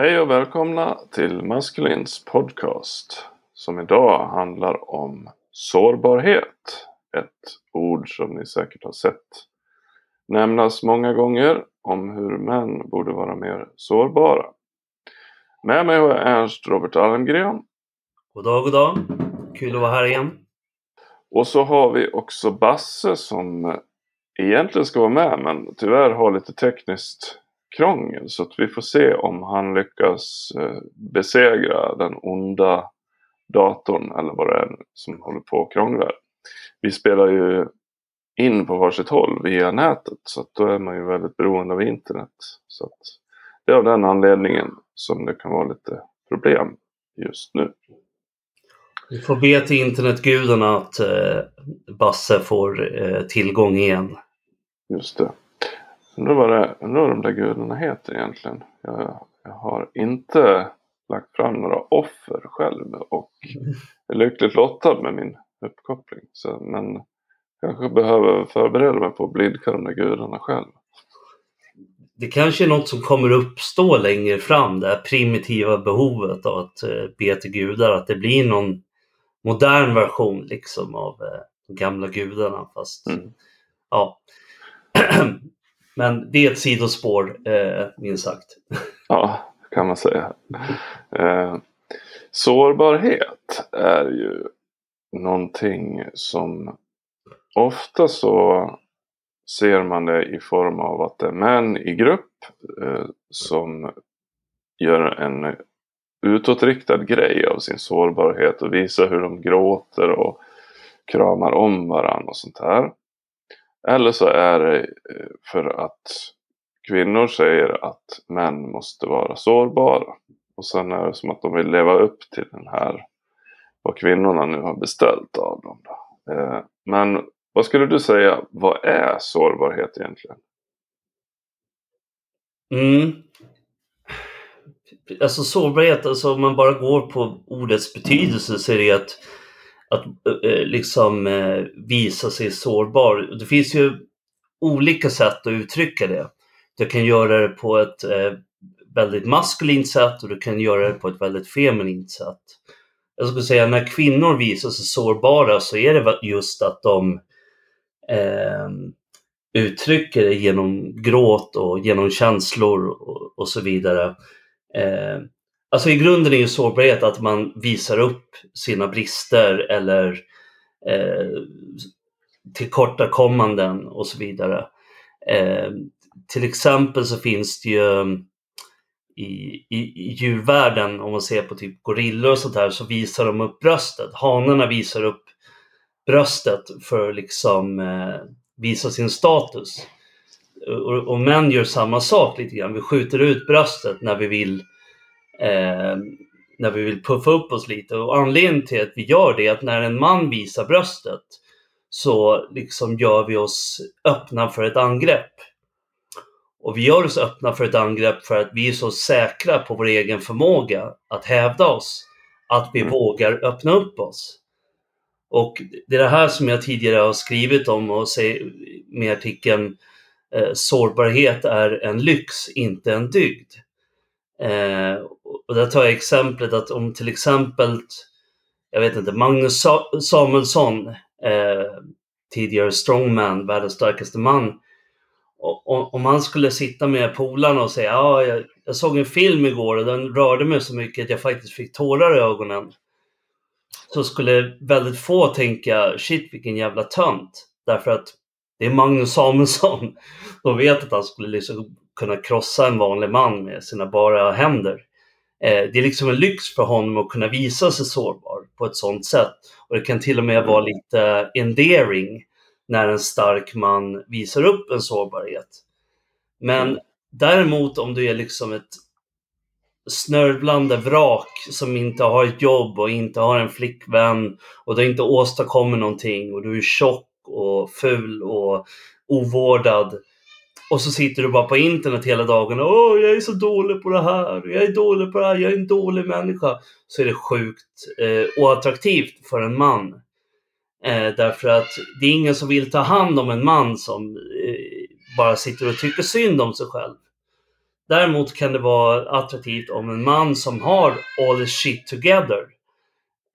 Hej och välkomna till Maskulins podcast som idag handlar om sårbarhet. Ett ord som ni säkert har sett nämnas många gånger om hur män borde vara mer sårbara. Med mig har jag Ernst Robert Almgren. God dag, god dag. Kul att vara här igen. Och så har vi också Basse som egentligen ska vara med men tyvärr har lite tekniskt krångel så att vi får se om han lyckas eh, besegra den onda datorn eller vad det är som håller på och krånglar. Vi spelar ju in på varsitt håll via nätet så att då är man ju väldigt beroende av internet. Så att det är av den anledningen som det kan vara lite problem just nu. Vi får be till internetgudarna att eh, Basse får eh, tillgång igen. Just det. Undrar vad, det, undrar vad de där gudarna heter egentligen. Jag, jag har inte lagt fram några offer själv och är lyckligt lottad med min uppkoppling. Så, men kanske behöver förbereda mig på att blidka de där gudarna själv. Det kanske är något som kommer uppstå längre fram, det här primitiva behovet av att eh, be till gudar, att det blir någon modern version liksom av eh, de gamla gudarna. Fast, mm. ja. Men det är ett sidospår, eh, minst sagt. Ja, kan man säga. Eh, sårbarhet är ju någonting som ofta så ser man det i form av att det är män i grupp eh, som gör en utåtriktad grej av sin sårbarhet och visar hur de gråter och kramar om varandra och sånt här. Eller så är det eh, för att kvinnor säger att män måste vara sårbara. Och sen är det som att de vill leva upp till den här, vad kvinnorna nu har beställt av dem. Då. Eh, men vad skulle du säga, vad är sårbarhet egentligen? Mm. Alltså sårbarhet, alltså om man bara går på ordets betydelse så är det att att eh, eh, liksom eh, visa sig sårbar. Det finns ju olika sätt att uttrycka det. Du kan göra det på ett väldigt maskulint sätt och du kan göra det på ett väldigt feminint sätt. Jag skulle säga när kvinnor visar sig sårbara så är det just att de eh, uttrycker det genom gråt och genom känslor och, och så vidare. Eh, Alltså i grunden är ju sårbarhet att man visar upp sina brister eller eh, tillkortakommanden och så vidare. Eh, till exempel så finns det ju i, i, i djurvärlden, om man ser på typ gorillor och sånt där, så visar de upp bröstet. Hanarna visar upp bröstet för att liksom eh, visa sin status. Och, och män gör samma sak lite grann. Vi skjuter ut bröstet när vi vill eh, när vi vill puffa upp oss lite. Och anledningen till att vi gör det är att när en man visar bröstet så liksom gör vi oss öppna för ett angrepp. Och vi gör oss öppna för ett angrepp för att vi är så säkra på vår egen förmåga att hävda oss, att vi mm. vågar öppna upp oss. Och det är det här som jag tidigare har skrivit om och säger med artikeln eh, Sårbarhet är en lyx, inte en dygd. Eh, och där tar jag exemplet att om till exempel, jag vet inte, Magnus Samuelsson, eh, tidigare strongman, världens starkaste man, och, om han skulle sitta med polarna och säga ja, jag, jag, såg en film igår och den rörde mig så mycket att jag faktiskt fick tårar i ögonen. Så skulle väldigt få tänka shit vilken jävla tönt. Därför att det är Magnus Samuelsson. De vet att han skulle liksom kunna krossa en vanlig man med sina bara händer. Eh, det är liksom en lyx för honom att kunna visa sig sårbar på ett sådant sätt. Och det kan till och med vara lite endearing när en stark man visar upp en sårbarhet. Men mm. däremot om du är liksom ett snörvlande vrak som inte har ett jobb och inte har en flickvän och du inte åstadkommer någonting och du är tjock och ful och ovårdad och så sitter du bara på internet hela dagen. Åh, jag är så dålig på det här. Jag är dålig på det här. Jag är en dålig människa. Så är det sjukt eh, oattraktivt för en man. Eh, därför att det är ingen som vill ta hand om en man som eh, bara sitter och tycker synd om sig själv. Däremot kan det vara attraktivt om en man som har all the shit together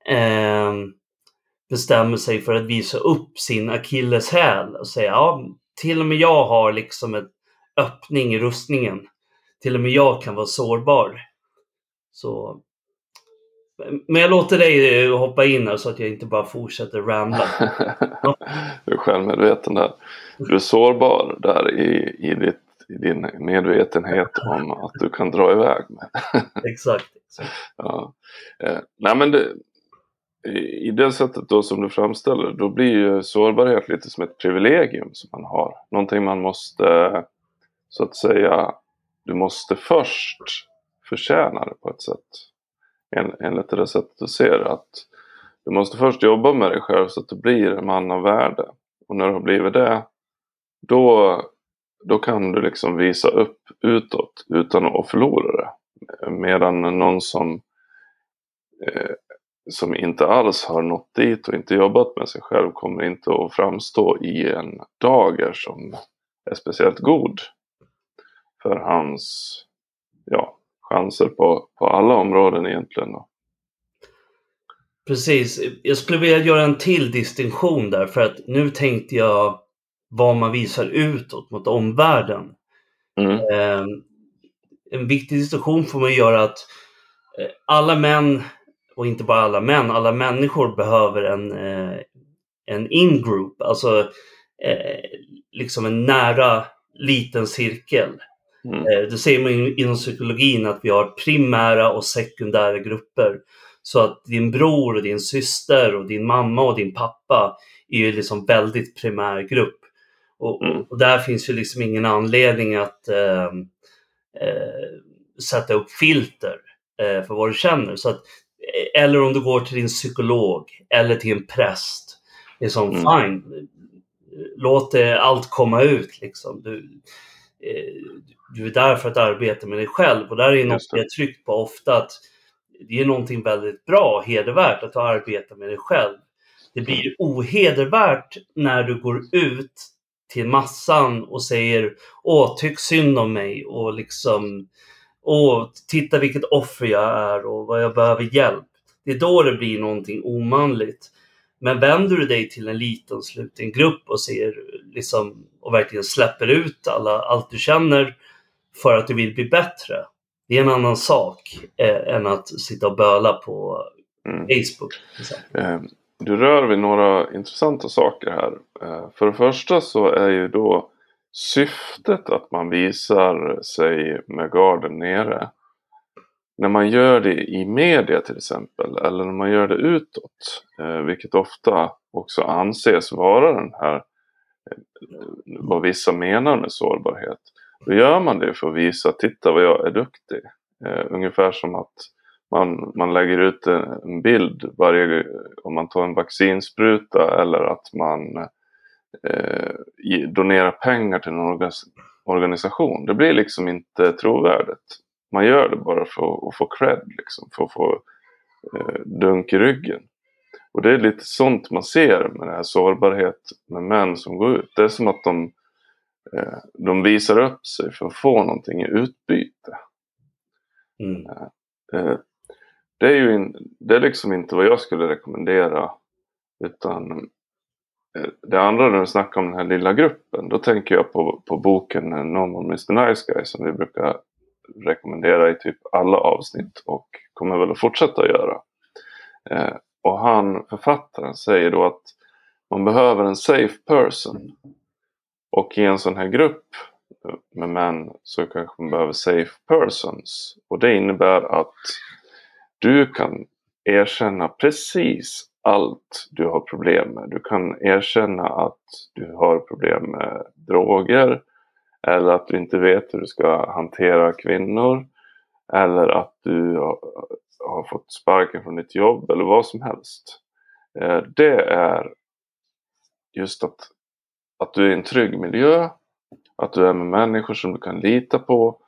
eh, bestämmer sig för att visa upp sin akilleshäl och säga ja, till och med jag har liksom en öppning i rustningen. Till och med jag kan vara sårbar. Så men jag låter dig eh, hoppa in här så att jag inte bara fortsätter ramla. du är självmedveten där. Du är sårbar där i, i, ditt, i din medvetenhet om att du kan dra iväg med. exakt. exakt. Ja. Eh, nej men det, i det sättet då som du framställer då blir ju sårbarhet lite som ett privilegium som man har. Någonting man måste så att säga, du måste först förtjäna det på ett sätt en, enligt det sättet du ser det. Att du måste först jobba med dig själv så att du blir en man av värde. Och när du har blivit det, då, då kan du liksom visa upp utåt utan att förlora det. Medan någon som, eh, som inte alls har nått dit och inte jobbat med sig själv kommer inte att framstå i en dager som är speciellt god för hans ja, chanser på, på alla områden egentligen. Precis. Jag skulle vilja göra en till distinktion där för att nu tänkte jag vad man visar utåt mot omvärlden. Mm. Eh, en viktig distinktion får man göra att eh, alla män, och inte bara alla män, alla människor behöver en, eh, en in-group, alltså eh, liksom en nära liten cirkel. Mm. Eh, det ser man inom psykologin att vi har primära och sekundära grupper. Så att din bror och din syster och din mamma och din pappa är ju liksom väldigt primär grupp. Och, mm. och där finns ju liksom ingen anledning att eh, eh, sätta upp filter eh, för vad du känner. Så att, eller om du går till din psykolog eller till en präst. Liksom, mm. fine, låt det allt komma ut. Liksom. Du, eh, du är där för att arbeta med dig själv och där är något jag tryckt på ofta att det är någonting väldigt bra, hedervärt att arbeta med dig själv. Det blir ohedervärt när du går ut till massan och säger Åh, tyck synd om mig och liksom Åh, titta vilket offer jag är och vad jag behöver hjälp. Det är då det blir någonting omanligt. Men vänder du dig till en liten sluten grupp och ser liksom och verkligen släpper ut alla, allt du känner för att du vill bli bättre. Det är en annan sak eh, än att sitta och böla på mm. Facebook. Eh, du rör vid några intressanta saker här. Eh, för det första så är ju då syftet att man visar sig med garden nere. När man gör det i media till exempel eller när man gör det utåt. Eh, vilket ofta också anses vara den här eh, vad vissa menar med sårbarhet. Då gör man det för att visa, titta vad jag är duktig. Eh, ungefär som att man, man lägger ut en bild varje om man tar en vaccinspruta eller att man eh, donerar pengar till en organisation. Det blir liksom inte trovärdigt. Man gör det bara för att få cred, liksom, för att få eh, dunk i ryggen. Och det är lite sånt man ser med den här sårbarhet med män som går ut. Det är som att de Eh, de visar upp sig för att få någonting i utbyte. Mm. Eh, eh, det är ju in, det är liksom inte vad jag skulle rekommendera. Utan Eh, det andra när du snackar om den här lilla gruppen. Då tänker jag på, på boken eh, Normal Mr Nice Guy som vi brukar rekommendera i typ alla avsnitt och kommer väl att fortsätta att göra. Eh, och han, författaren, säger då att man behöver en safe person. Och i en sån här grupp med män så kanske man behöver safe persons. Och det innebär att du kan erkänna precis allt du har problem med. Du kan erkänna att du har problem med droger eller att du inte vet hur du ska hantera kvinnor eller att du har fått sparken från ditt jobb eller vad som helst. Eh, det är just att att du är i en trygg miljö, att du är med människor som du kan lita på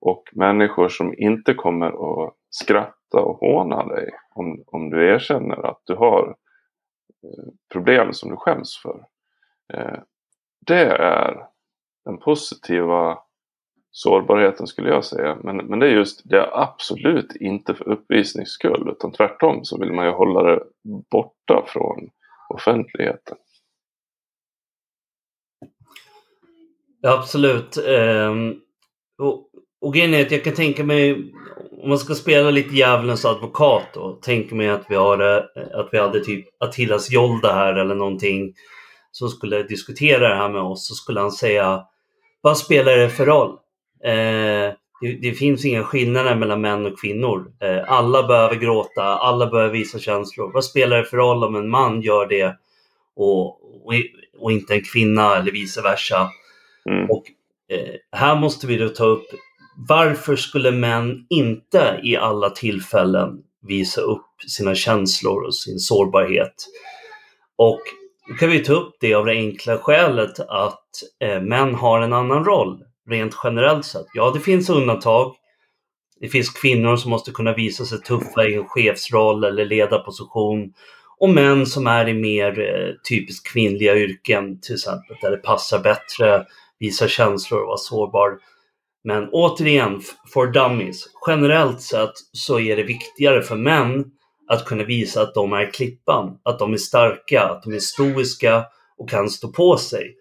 och människor som inte kommer att skratta och håna dig om, om du erkänner att du har eh, problem som du skäms för. Eh, det är den positiva sårbarheten skulle jag säga. Men, men det är just, det är absolut inte för uppvisnings skull utan tvärtom så vill man ju hålla det borta från offentligheten. Ja, absolut. Um, och, och grejen är att jag kan tänka mig, om man ska spela lite djävulens advokat då, tänker mig att vi, har, eh, att vi hade typ Attilas Jolda här eller någonting som skulle diskutera det här med oss så skulle han säga vad spelar det för roll? Eh, det, det, finns inga skillnader mellan män och kvinnor. Eh, alla behöver gråta, alla behöver visa känslor. Vad spelar det för roll om en man gör det och, och, och inte en kvinna eller vice versa? Mm. Och eh, här måste vi då ta upp varför skulle män inte i alla tillfällen visa upp sina känslor och sin sårbarhet? Och då kan vi ta upp det av det enkla skälet att eh, män har en annan roll rent generellt sett. Ja, det finns undantag. Det finns kvinnor som måste kunna visa sig tuffa i en chefsroll eller ledarposition och män som är i mer eh, typiskt kvinnliga yrken, till exempel där det passar bättre, visa känslor och vara sårbar. Men återigen, for dummies, generellt sett så är det viktigare för män att kunna visa att de är klippan, att de är starka, att de är stoiska och kan stå på sig.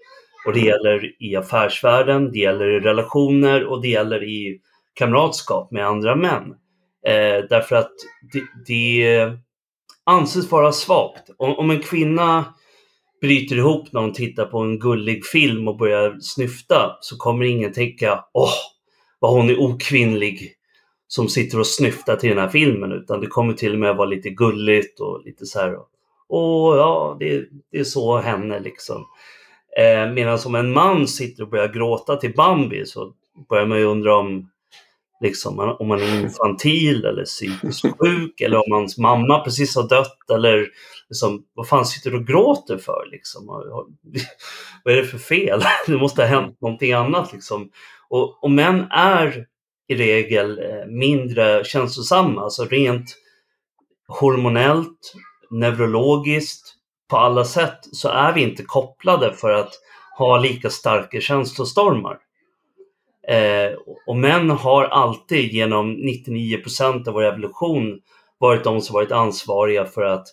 Och det gäller i affärsvärlden, det gäller i relationer och det gäller i kamratskap med andra män. Eh, därför att det, det anses vara svagt. Om, om, en kvinna bryter ihop när hon tittar på en gullig film och börjar snyfta så kommer ingen tänka åh, vad hon är okvinnlig som sitter och snyftar till den här filmen utan det kommer till och med vara lite gulligt och lite så här. Åh ja, det, det är så henne liksom. Eh, Medan om en man sitter och börjar gråta till Bambi så börjar man ju undra om, liksom, om man är infantil eller psykiskt sjuk eller om hans mamma precis har dött eller liksom, vad fan sitter du och gråter för? Liksom? vad är det för fel? det måste ha hänt någonting annat. Liksom. Och, och män är i regel eh, mindre känslosamma, alltså rent hormonellt, neurologiskt, på alla sätt så är vi inte kopplade för att ha lika starka känslostormar. Eh, och män har alltid genom 99% av vår evolution varit de som varit ansvariga för att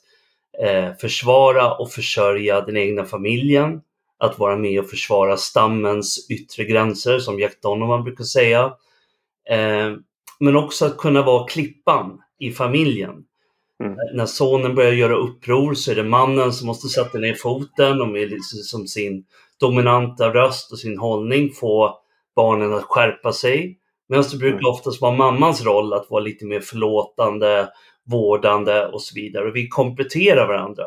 eh, försvara och försörja den egna familjen, att vara med och försvara stammens yttre gränser som Jack Donovan brukar säga. Eh, men också att kunna vara klippan i familjen. Mm. När sonen börjar göra uppror så är det mannen som måste sätta ner foten och med liksom sin dominanta röst och sin hållning få barnen att skärpa sig. Medan det brukar mm. oftast vara mammans roll att vara lite mer förlåtande, vårdande och så vidare. Och vi kompletterar varandra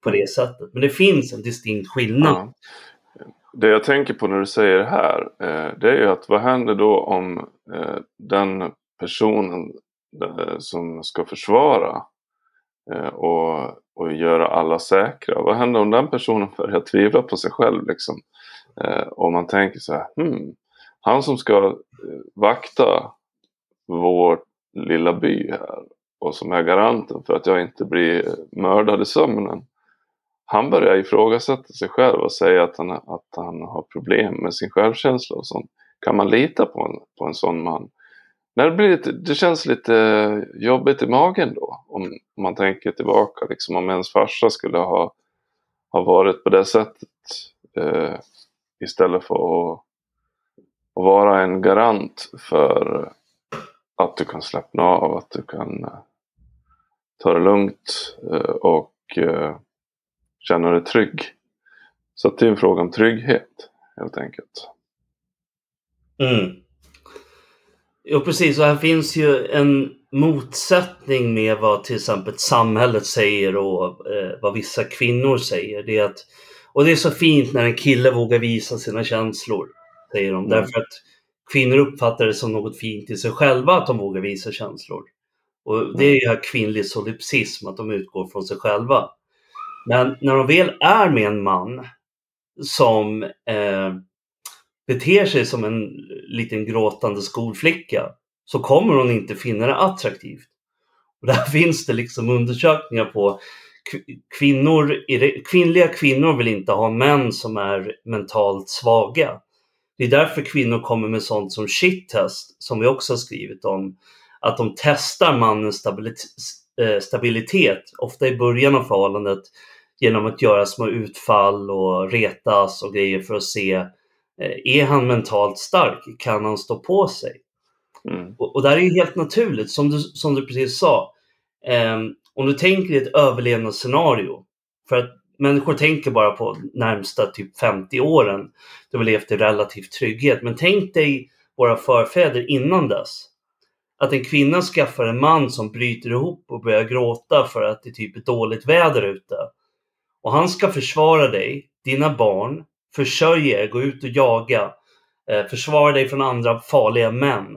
på det sättet. Men det finns en distinkt skillnad. Ja. Det jag tänker på när du säger det här, eh, det är ju att vad händer då om eh, den personen eh, som ska försvara och, och göra alla säkra. Vad händer om den personen börjar tvivla på sig själv liksom? Om man tänker så här, hmm, han som ska vakta vår lilla by här och som är garanten för att jag inte blir mördad i sömnen. Han börjar ifrågasätta sig själv och säga att han, att han har problem med sin självkänsla och sånt. Kan man lita på en, på en sån man? Nej, det, blir lite, det känns lite jobbigt i magen då. Om man tänker tillbaka, liksom, om ens farsa skulle ha, ha varit på det sättet. Eh, istället för att, att, vara en garant för att du kan slappna av, att du kan eh, ta det lugnt eh, och eh, känna dig trygg. Så det är en fråga om trygghet helt enkelt. Mm. Jo precis, och här finns ju en motsättning med vad till exempel samhället säger och eh, vad vissa kvinnor säger. Det är att, och det är så fint när en kille vågar visa sina känslor, säger de. Mm. Därför att kvinnor uppfattar det som något fint i sig själva att de vågar visa känslor. Och det är ju kvinnlig solipsism, att de utgår från sig själva. Men när de väl är med en man som eh, beter sig som en liten gråtande skolflicka så kommer hon inte finna det attraktivt. Och där finns det liksom undersökningar på kvinnor, kvinnliga kvinnor vill inte ha män som är mentalt svaga. Det är därför kvinnor kommer med sånt som shit-test, som vi också har skrivit om. Att de testar mannens stabilitet, eh, stabilitet, ofta i början av förhållandet, genom att göra små utfall och retas och grejer för att se, eh, är han mentalt stark? Kan han stå på sig? Mm. Och, och det här är ju helt naturligt, som du, som du precis sa. Um, om du tänker dig ett överlevnadsscenario, för att människor tänker bara på närmsta typ 50 åren då vi levt i relativ trygghet. Men tänk dig våra förfäder innan dess. Att en kvinna skaffar en man som bryter ihop och börjar gråta för att det typ är dåligt väder ute. Och han ska försvara dig, dina barn, försörja er, gå ut och jaga, eh, försvara dig från andra farliga män.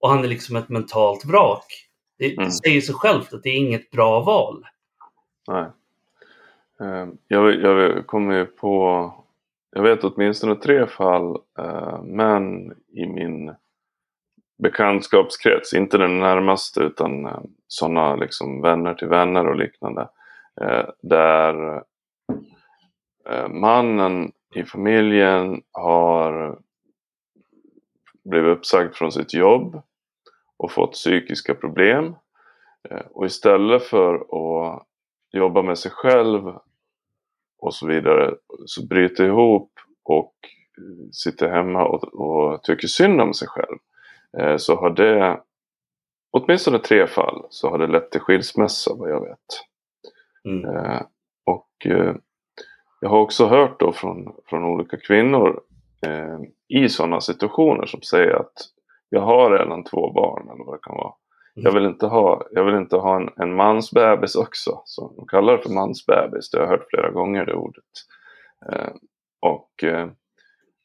Och han är liksom ett mentalt vrak. Det Mm. säger sig självt att det är inget bra val. Nej. Eh, Jag, jag kommer ju på, jag vet åtminstone tre fall eh, män i min bekantskapskrets, inte den närmaste utan eh, sådana liksom vänner till vänner och liknande. Eh, där eh, mannen i familjen har blivit uppsagd från sitt jobb och fått psykiska problem. Eh, och istället för att jobba med sig själv och så vidare så bryter ihop och eh, sitter hemma och, och tycker synd om sig själv. Eh, Så har det, åtminstone tre fall, så har det lett till skilsmässa vad jag vet. Mm. Eh, Och eh, jag har också hört då från, från olika kvinnor i sådana situationer som säger att jag har redan två barn eller vad det kan vara. Jag vill inte ha, jag vill inte ha en, en mansbebis också. Så de kallar det för mansbebis. Det har jag hört flera gånger det ordet. Eh, och eh,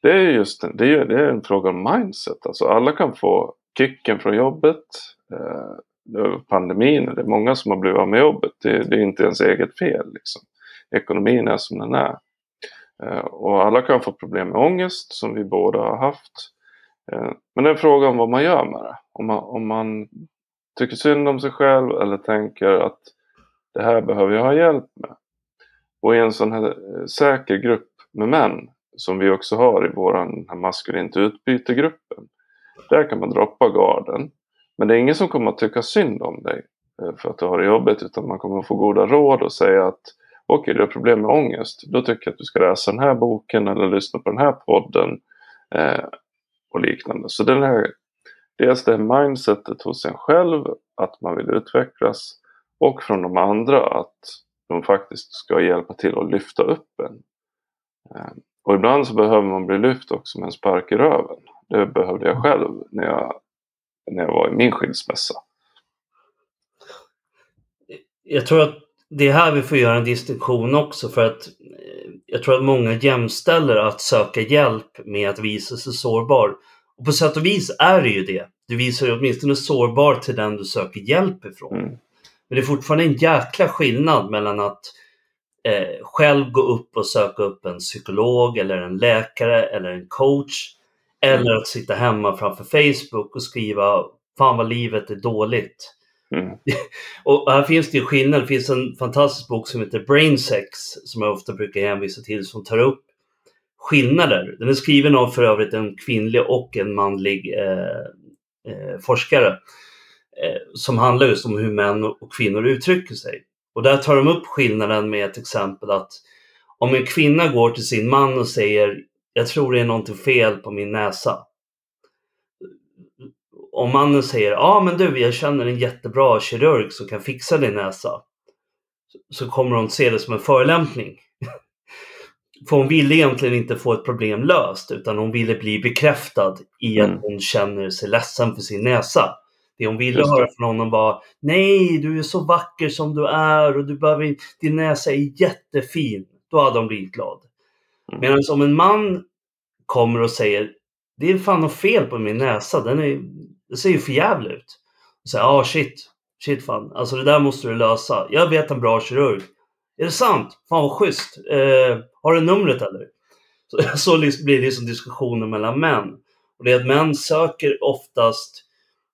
det är just en, det är, det är en fråga om mindset. Alltså alla kan få kicken från jobbet. Eh, pandemin. Det är många som har blivit av med jobbet. Det, det är inte ens eget fel. Liksom. Ekonomin är som den är. Eh, och alla kan få problem med ångest som vi båda har haft. Eh, men det är en fråga om vad man gör med det. Om man, om man tycker synd om sig själv eller tänker att det här behöver jag ha hjälp med. Och i en sån här eh, säker grupp med män som vi också har i vår maskulint utbytegruppen. Där kan man droppa garden. Men det är ingen som kommer att tycka synd om dig eh, för att du har det jobbigt utan man kommer att få goda råd och säga att okej, du har problem med ångest. Då tycker jag att du ska läsa den här boken eller lyssna på den här podden eh, och liknande. Så den här, dels det här mindsetet hos en själv att man vill utvecklas och från de andra att de faktiskt ska hjälpa till att lyfta upp en. Eh, och ibland så behöver man bli lyft också med en spark i röven. Det behövde jag själv när jag, när jag var i min skilsmässa. Jag tror att det är här vi får göra en distinktion också för att eh, jag tror att många jämställer att söka hjälp med att visa sig sårbar. Och på sätt och vis är det ju det. Du visar ju åtminstone sårbar till den du söker hjälp ifrån. Mm. Men det är fortfarande en jäkla skillnad mellan att eh, själv gå upp och söka upp en psykolog eller en läkare eller en coach. Eller att sitta hemma framför Facebook och skriva Fan vad livet är dåligt. Mm. Och här finns det ju skillnad. Det finns en fantastisk bok som heter Brain Sex som jag ofta brukar hänvisa till som tar upp skillnader. Den är skriven av för övrigt en kvinnlig och en manlig eh, eh, forskare eh, som handlar just om hur män och kvinnor uttrycker sig. Och där tar de upp skillnaden med ett exempel att om en kvinna går till sin man och säger jag tror det är någonting fel på min näsa. Om mannen säger ja men du jag känner en jättebra kirurg som kan fixa din näsa. Så kommer hon se det som en förolämpning. För hon ville egentligen inte få ett problem löst utan hon ville bli bekräftad i att Mm. hon känner sig ledsen för sin näsa. Det hon ville höra från honom var Nej, du är så vacker som du är och du behöver inte- din näsa är jättefin. Då hade hon blivit glad. Mm. Medan om en man kommer och säger Det är fan något fel på min näsa. Den är, det ser ju för jävligt ut. Och säger ah shit, shit fan. Alltså det där måste du lösa. Jag vet en bra kirurg. Är det sant? Fan vad schysst. Eh, har du numret eller? Så, så liksom blir det som diskussioner mellan män. Och det är att män söker oftast,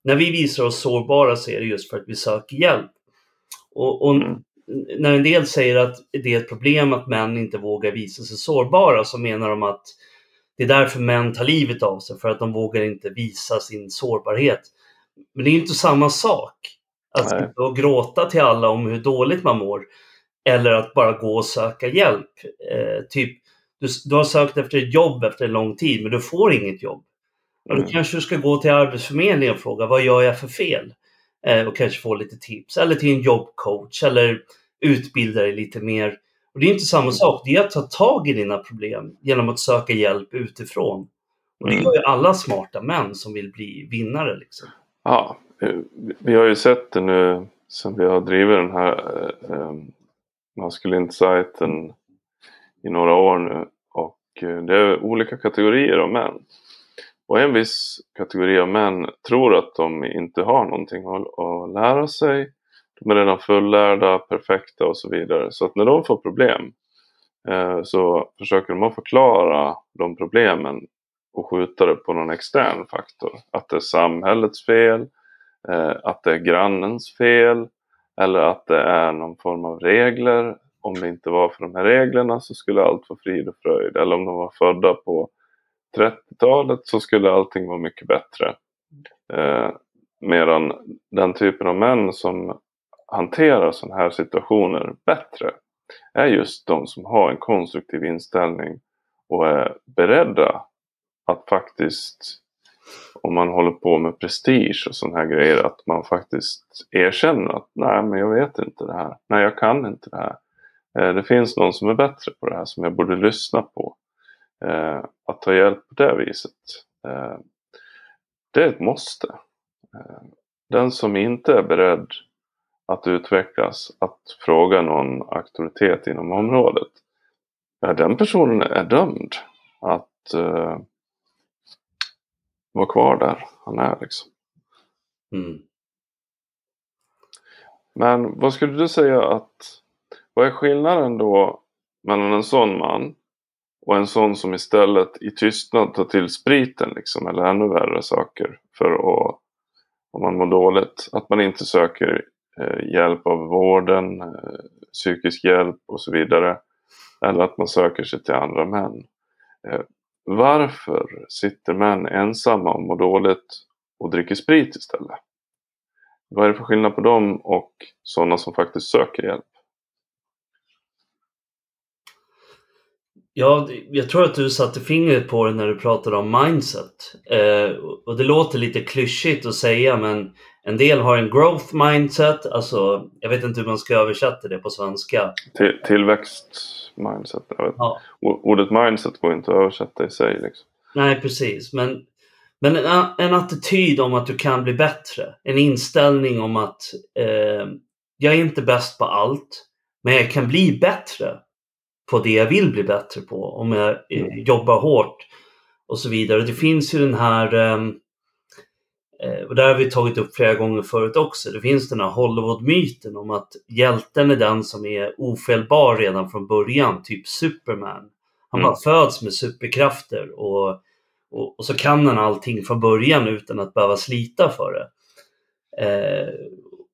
när vi visar oss sårbara så är det just för att vi söker hjälp. Och, och Mm. när en del säger att det är ett problem att män inte vågar visa sig sårbara så menar de att det är därför män tar livet av sig, för att de vågar inte visa sin sårbarhet. Men det är inte samma sak. Att sitta och gråta till alla om hur dåligt man mår. Eller att bara gå och söka hjälp. Eh, typ, du, du har sökt efter ett jobb efter en lång tid, men du får inget jobb. Och då Mm. kanske du ska gå till Arbetsförmedlingen och fråga vad gör jag för fel? Eh, och kanske få lite tips. Eller till en jobbcoach eller utbilda dig lite mer. Och det är inte samma sak. Det är att ta tag i dina problem genom att söka hjälp utifrån. Och det Mm. gör ju alla smarta män som vill bli vinnare. Liksom. Ja, eh, vi har ju sett det nu sen vi har drivit den här eh, eh, maskulint-sajten i några år nu. Och eh, det är olika kategorier av män. Och en viss kategori av män tror att de inte har någonting att, lära sig. De är redan fullärda, perfekta och så vidare. Så att när de får problem eh, så försöker de att förklara de problemen och skjuta det på någon extern faktor. Att det är samhällets fel, eh, att det är grannens fel eller att det är någon form av regler. Om det inte var för de här reglerna så skulle allt vara frid och fröjd. Eller om de var födda på 30-talet så skulle allting vara mycket bättre. Eh, medan den typen av män som hanterar sådana här situationer bättre är just de som har en konstruktiv inställning och är beredda att faktiskt om man håller på med prestige och sådana här grejer att man faktiskt erkänner att nej men jag vet inte det här. Nej jag kan inte det här. Eh, det finns någon som är bättre på det här som jag borde lyssna på. Eh, Att ta hjälp på det viset. eh, Det är ett måste. Eh, Den som inte är beredd att utvecklas, att fråga någon auktoritet inom området. Ja, den personen är dömd att eh, vara kvar där han är liksom. Mm. Men vad skulle du säga att vad är skillnaden då mellan en sån man och en sån som istället i tystnad tar till spriten liksom eller ännu värre saker för att om man mår dåligt att man inte söker eh, hjälp av vården, eh, psykisk hjälp och så vidare eller att man söker sig till andra män. Eh, varför sitter män ensamma och mår dåligt och dricker sprit istället? Vad är det för skillnad på dem och sådana som faktiskt söker hjälp? Ja, jag tror att du satte fingret på det när du pratade om mindset. Eh, och det låter lite klyschigt att säga, men en del har en growth mindset. Alltså, jag vet inte hur man ska översätta det på svenska. Till, tillväxt mindset. Ja. Ordet mindset går inte att översätta i sig. Liksom. Nej, precis. Men, men en, en attityd om att du kan bli bättre. En inställning om att eh, jag är inte bäst på allt, men jag kan bli bättre på det jag vill bli bättre på om jag eh, Mm. jobbar hårt och så vidare. Det finns ju den här, ehm, eh, och det har vi tagit upp flera gånger förut också, det finns den här Hollywood-myten om att hjälten är den som är ofelbar redan från början, typ Superman. Han Mm. bara föds med superkrafter och, och, och så kan han allting från början utan att behöva slita för det. Eh,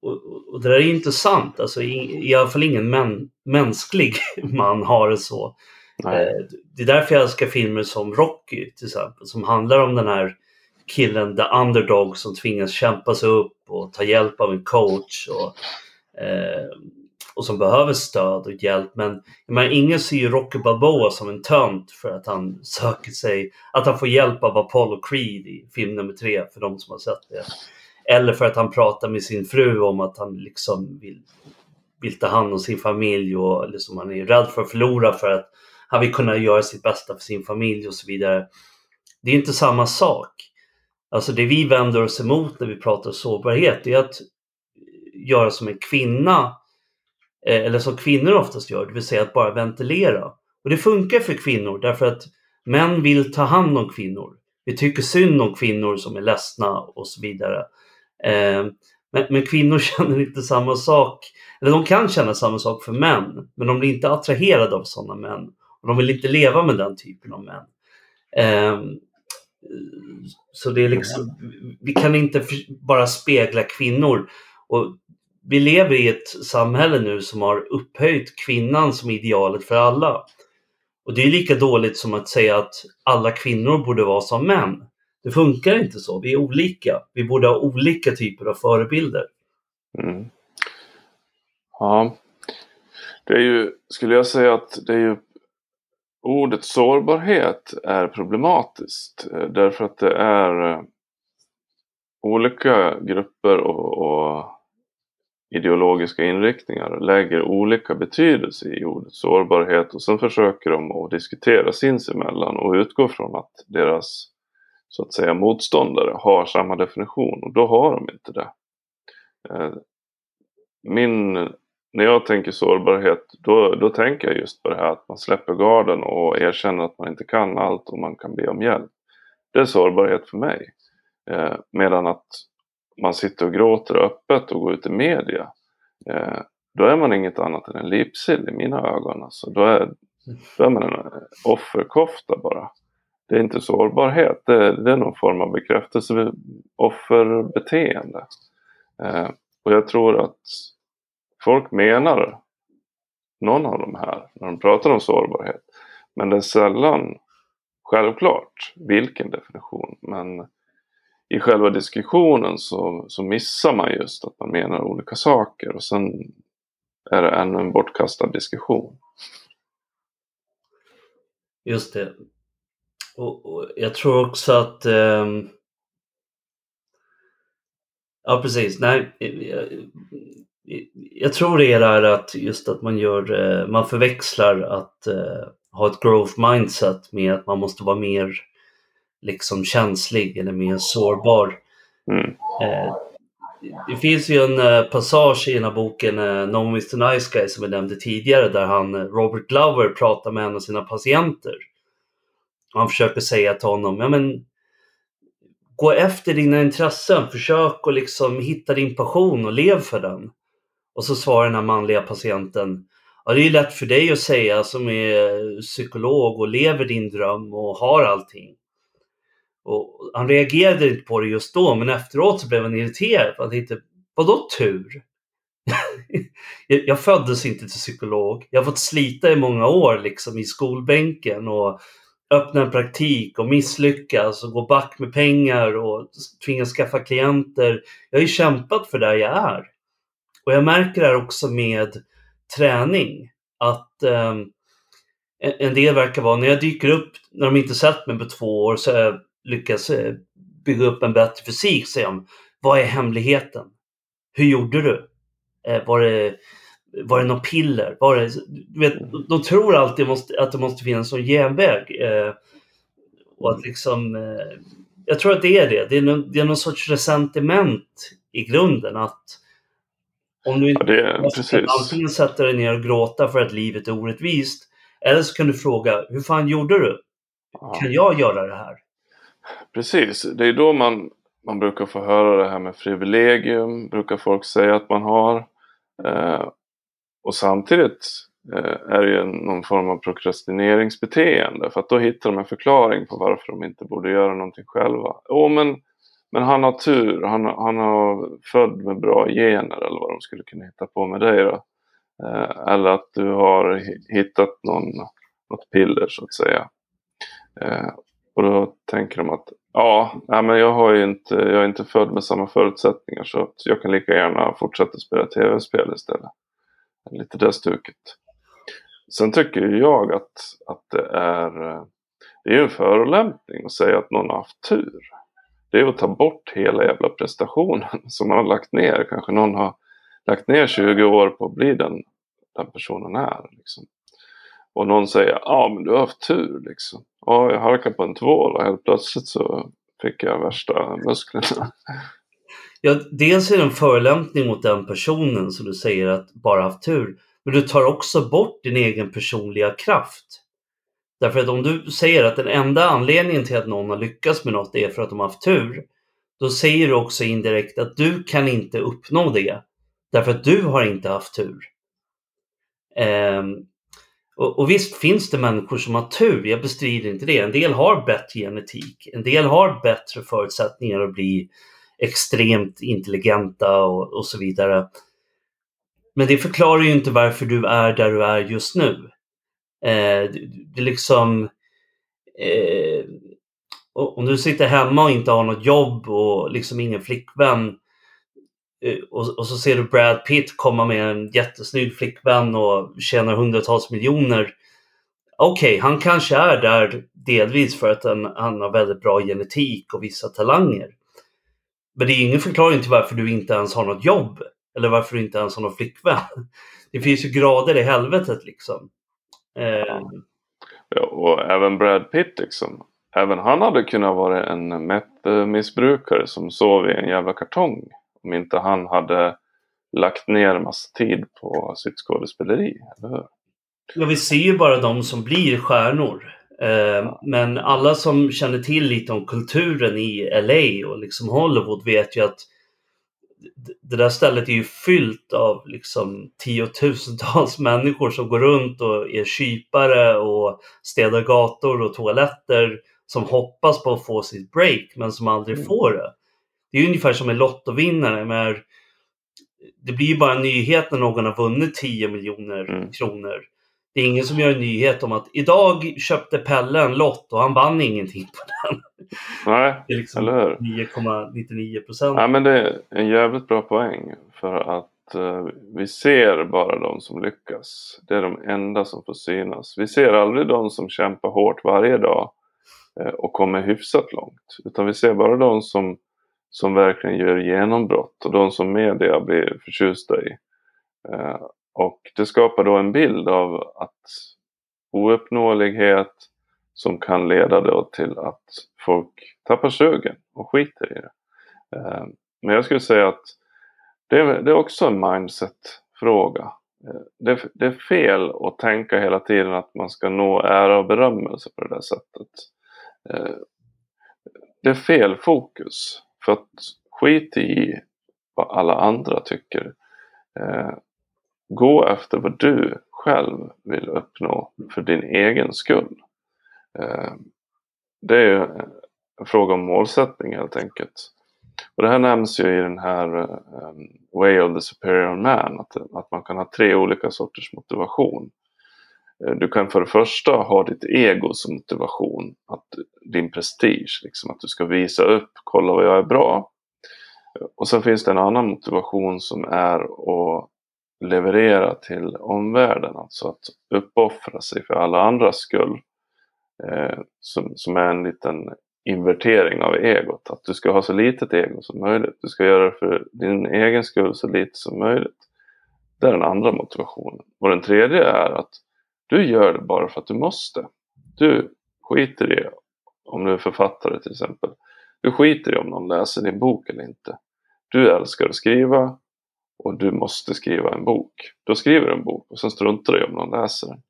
och, och- det där är intressant, alltså i, i alla fall ingen män, mänsklig man har det så. Nej. Eh, Det är därför jag älskar filmer som Rocky till exempel, som handlar om den här killen, the underdog, som tvingas kämpa sig upp och ta hjälp av en coach och, eh, och som behöver stöd och hjälp. Men menar, ingen ser ju Rocky Balboa som en tönt för att han söker sig, att han får hjälp av Apollo Creed i film nummer tre, för de som har sett det. Eller för att han pratar med sin fru om att han liksom vill, vill ta hand om sin familj och liksom han är rädd för att förlora för att han vill kunna göra sitt bästa för sin familj och så vidare. Det är inte samma sak. Alltså det vi vänder oss emot när vi pratar sårbarhet är att göra som en kvinna eh, eller som kvinnor oftast gör, det vill säga att bara ventilera. Och det funkar för kvinnor därför att män vill ta hand om kvinnor. Vi tycker synd om kvinnor som är ledsna och så vidare. Eh, men, men kvinnor känner inte samma sak. Eller de kan känna samma sak för män, men de blir inte attraherade av sådana män. Och de vill inte leva med den typen av män. Ehm, så det är liksom, vi kan inte bara spegla kvinnor. Och vi lever i ett samhälle nu som har upphöjt kvinnan som idealet för alla. Och det är lika dåligt som att säga att alla kvinnor borde vara som män. Det funkar inte så. Vi är olika. Vi borde ha olika typer av förebilder. Mm. Ja. Det är ju, skulle jag säga att det är ju ordet sårbarhet är problematiskt. Eh, därför att det är eh, olika grupper och, och ideologiska inriktningar lägger olika betydelse i ordet sårbarhet och sen försöker de att diskutera sinsemellan och utgå från att deras så att säga motståndare har samma definition och då har de inte det. Eh, min, när jag tänker sårbarhet då, då tänker jag just på det här att man släpper garden och erkänner att man inte kan allt och man kan be om hjälp. Det är sårbarhet för mig. Eh, medan att man sitter och gråter öppet och går ut i media. Eh, då är man inget annat än en lipsill i mina ögon. Alltså, då, är, då är man en offerkofta bara. Det är inte sårbarhet, det, det är någon form av bekräftelse, offerbeteende. Eh, och jag tror att folk menar någon av de här när de pratar om sårbarhet. Men det är sällan självklart vilken definition. Men i själva diskussionen så, så missar man just att man menar olika saker och sen är det ännu en bortkastad diskussion. Just det. Och, och jag tror också att um... Ja precis, nej. Jag, jag tror det är där att just att man gör, eh, man förväxlar att uh, ha ett growth mindset med att man måste vara mer liksom känslig eller mer sårbar. Mm. Eh, det finns ju en eh, passage i den här boken eh, No Mr Nice Guy som jag nämnde tidigare där han, Robert Glover, pratar med en av sina patienter. Han försöker säga till honom, ja men gå efter dina intressen, försök att liksom hitta din passion och lev för den. Och så svarar den här manliga patienten, ja det är ju lätt för dig att säga som är psykolog och lever din dröm och har allting. Och han reagerade inte på det just då, men efteråt så blev han irriterad. Han tänkte, vadå tur? jag föddes inte till psykolog. Jag har fått slita i många år liksom i skolbänken och öppna en praktik och misslyckas och gå back med pengar och tvingas skaffa klienter. Jag har ju kämpat för där jag är. Och jag märker det här också med träning. Att eh, en del verkar vara, när jag dyker upp, när de inte sett mig på två år, så har jag lyckats eh, bygga upp en bättre fysik, säger de. Vad är hemligheten? Hur gjorde du? Eh, var det, var det något piller? Var det, du vet, de tror alltid måste, att det måste finnas en genväg. Eh, och att liksom, jag tror att det är det. Det är, någon, det är någon sorts resentiment i grunden. att om du inte ja, måste antingen sätta dig ner och gråta för att livet är orättvist. Eller så kan du fråga, hur fan gjorde du? Kan jag göra det här? Precis, det är då man, man brukar få höra det här med privilegium, brukar folk säga att man har. Eh, och samtidigt eh, är det ju någon form av prokrastineringsbeteende för att då hittar de en förklaring på varför de inte borde göra någonting själva. Åh, men, men han har tur, han, han har född med bra gener eller vad de skulle kunna hitta på med dig då. Eh, eller att du har hittat någon, något piller så att säga. Eh, och då tänker de att ja, nej, men jag, har inte, jag är inte född med samma förutsättningar så jag kan lika gärna fortsätta spela tv-spel istället. Lite det stuket. Sen tycker jag att, att det är det är en förolämpning att säga att någon har haft tur. Det är att ta bort hela jävla prestationen som man har lagt ner. Kanske någon har lagt ner 20 år på att bli den, den personen är. Liksom. Och någon säger, ja men du har haft tur liksom. Ja, jag halkade på en tvål och helt plötsligt så fick jag värsta musklerna. Ja, dels är det en förolämpning mot den personen som du säger att bara haft tur. Men du tar också bort din egen personliga kraft. Därför att om du säger att den enda anledningen till att någon har lyckats med något är för att de har haft tur. Då säger du också indirekt att du kan inte uppnå det. Därför att du har inte haft tur. Um, och, och, visst finns det människor som har tur, jag bestrider inte det. En del har bättre genetik, en del har bättre förutsättningar att bli extremt intelligenta och, och så vidare. Men det förklarar ju inte varför du är där du är just nu. Eh, det liksom... Eh, om du sitter hemma och inte har något jobb och liksom ingen flickvän eh, och, och, så ser du Brad Pitt komma med en jättesnygg flickvän och tjänar hundratals miljoner. Okej, okay, han kanske är där delvis för att han, han har väldigt bra genetik och vissa talanger. Men det är ingen förklaring till varför du inte ens har något jobb. Eller varför du inte ens har någon flickvän. Det finns ju grader i helvetet liksom. Eh. Ja, och även Brad Pitt liksom. Även han hade kunnat vara en meth-missbrukare som sov i en jävla kartong. Om inte han hade lagt ner massa tid på sitt skådespeleri, eller hur? Ja, vi ser ju bara de som blir stjärnor. Eh, men alla som känner till lite om kulturen i LA och liksom Hollywood vet ju att det där stället är ju fyllt av liksom tiotusentals människor som går runt och är kypare och städar gator och toaletter som hoppas på att få sitt break men som aldrig mm. får det. Det är ungefär som en lottovinnare. Men det blir ju bara en nyhet när någon har vunnit 10 miljoner mm. kronor. Det är ingen som gör en nyhet om att idag köpte Pelle en lott och han vann ingenting på den. Nej, det är liksom eller hur? 9,99 procent. Ja, men det är en jävligt bra poäng. För att uh, vi ser bara de som lyckas. Det är de enda som får synas. Vi ser aldrig de som kämpar hårt varje dag uh, och kommer hyfsat långt. Utan vi ser bara de som, som verkligen gör genombrott och de som media blir förtjusta i. Uh, och det skapar då en bild av att ouppnåelighet som kan leda då till att folk tappar sugen och skiter i det. Eh, men jag skulle säga att det är, också en mindset-fråga. Eh, det, är fel att tänka hela tiden att man ska nå ära och berömmelse på det där sättet. Eh, det är fel fokus. För att skit i vad alla andra tycker. Gå efter vad du själv vill uppnå för din egen skull. Eh, det är ju en fråga om målsättning helt enkelt. Och det här nämns ju i den här um, Way of the Superior Man, att, att man kan ha tre olika sorters motivation. Eh, du kan för det första ha ditt ego som motivation, att, din prestige, liksom, att du ska visa upp, kolla vad jag är bra. Och sen finns det en annan motivation som är att leverera till omvärlden. Alltså att uppoffra sig för alla andras skull. Eh, som, som är en liten invertering av egot. Att du ska ha så litet ego som möjligt. Du ska göra det för din egen skull så lite som möjligt. Det är den andra motivationen. Och den tredje är att du gör det bara för att du måste. Du skiter i om du är författare till exempel. Du skiter i om någon läser din bok eller inte. Du älskar att skriva och du måste skriva en bok. Då skriver du en bok och sen struntar du i om någon läser den.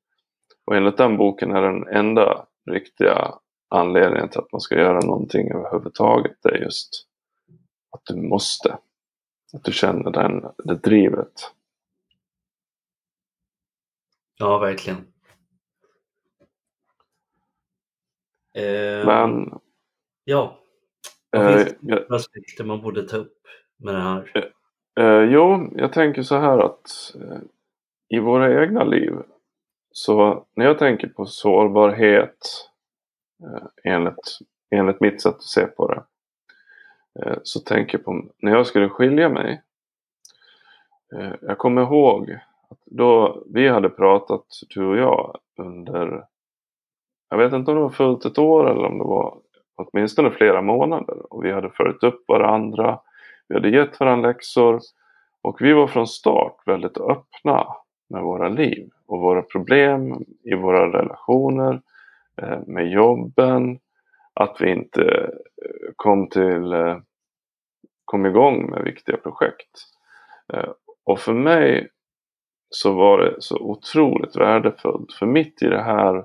Och enligt den boken är den enda riktiga anledningen till att man ska göra någonting överhuvudtaget det är just att du måste. Att du känner den, det drivet. Ja, verkligen. Eh, Men... Ja. Vad finns det för aspekter man borde ta upp med det här? Eh, jo, jag tänker så här att eh, i våra egna liv så när jag tänker på sårbarhet eh, enligt, enligt mitt sätt att se på det eh, så tänker jag på när jag skulle skilja mig. Eh, jag kommer ihåg att då vi hade pratat du och jag under jag vet inte om det var fullt ett år eller om det var åtminstone flera månader och vi hade följt upp varandra vi hade gett varandra läxor och vi var från start väldigt öppna med våra liv och våra problem i våra relationer, eh, med jobben, att vi inte eh, kom till eh, kom igång med viktiga projekt. Och för mig så var det så otroligt värdefullt. För mitt i det här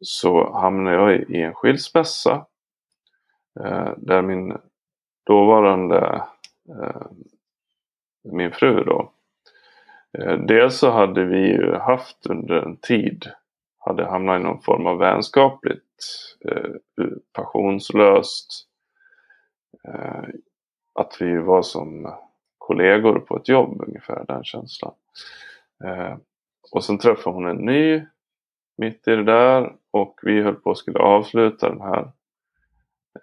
så hamnade jag i en skilsmässa. Där min dåvarande eh, min fru då. Eh, dels så hade vi ju haft under en tid, hade hamnat i någon form av vänskapligt, eh, passionslöst, eh, att vi var som kollegor på ett jobb ungefär, den känslan. Eh, och sen träffade hon en ny mitt i det där och vi höll på att skulle avsluta den här.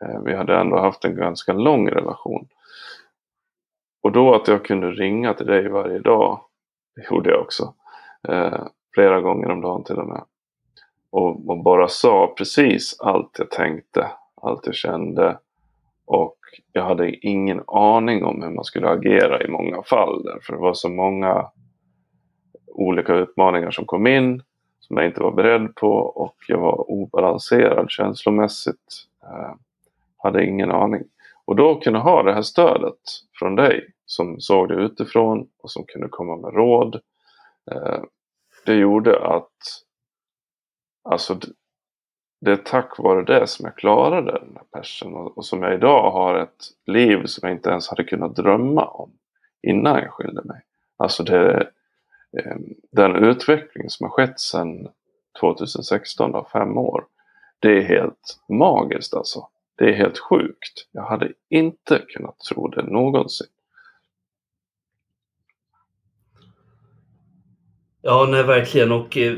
Eh, vi hade ändå haft en ganska lång relation. Och då att jag kunde ringa till dig varje dag, det gjorde jag också. Eh, flera gånger om dagen till och med. Och, och bara sa precis allt jag tänkte, allt jag kände. Och jag hade ingen aning om hur man skulle agera i många fall. Därför det var så många olika utmaningar som kom in som jag inte var beredd på och jag var obalanserad känslomässigt. Eh, hade ingen aning. Och då kunna ha det här stödet från dig som såg det utifrån och som kunde komma med råd. Eh, det gjorde att alltså det är tack vare det som jag klarade den här persen och, som jag idag har ett liv som jag inte ens hade kunnat drömma om innan jag skilde mig. Alltså det, eh, den utveckling som har skett sedan 2016, då, fem år, det är helt magiskt alltså. Det är helt sjukt. Jag hade inte kunnat tro det någonsin. Ja, nej verkligen. Och eh,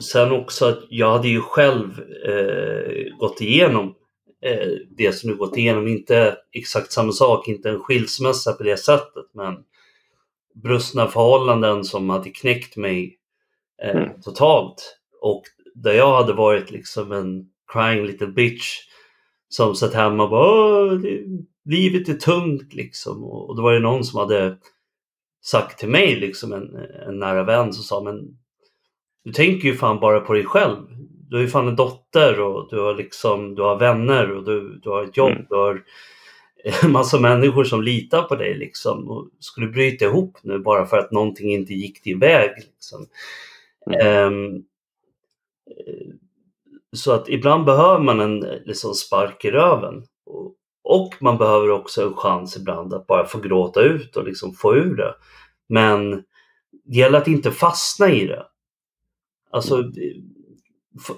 sen också att jag hade ju själv eh, gått igenom eh, det som du gått igenom. Inte exakt samma sak, inte en skilsmässa på det sättet, men brustna förhållanden som hade knäckt mig eh, mm. totalt. Och där jag hade varit liksom en crying little bitch som satt hemma och bara det, livet är tungt liksom. Och, och då var det någon som hade sagt till mig, liksom en, en nära vän som sa men du tänker ju fan bara på dig själv. Du har ju fan en dotter och du har liksom, du har vänner och du, du har ett jobb. Mm. Du har en massa människor som litar på dig liksom. Och skulle bryta ihop nu bara för att någonting inte gick din väg. Liksom. Mm. Um, så att ibland behöver man en liksom, spark i röven. Och, man behöver också en chans ibland att bara få gråta ut och liksom få ur det. Men det gäller att inte fastna i det. Alltså,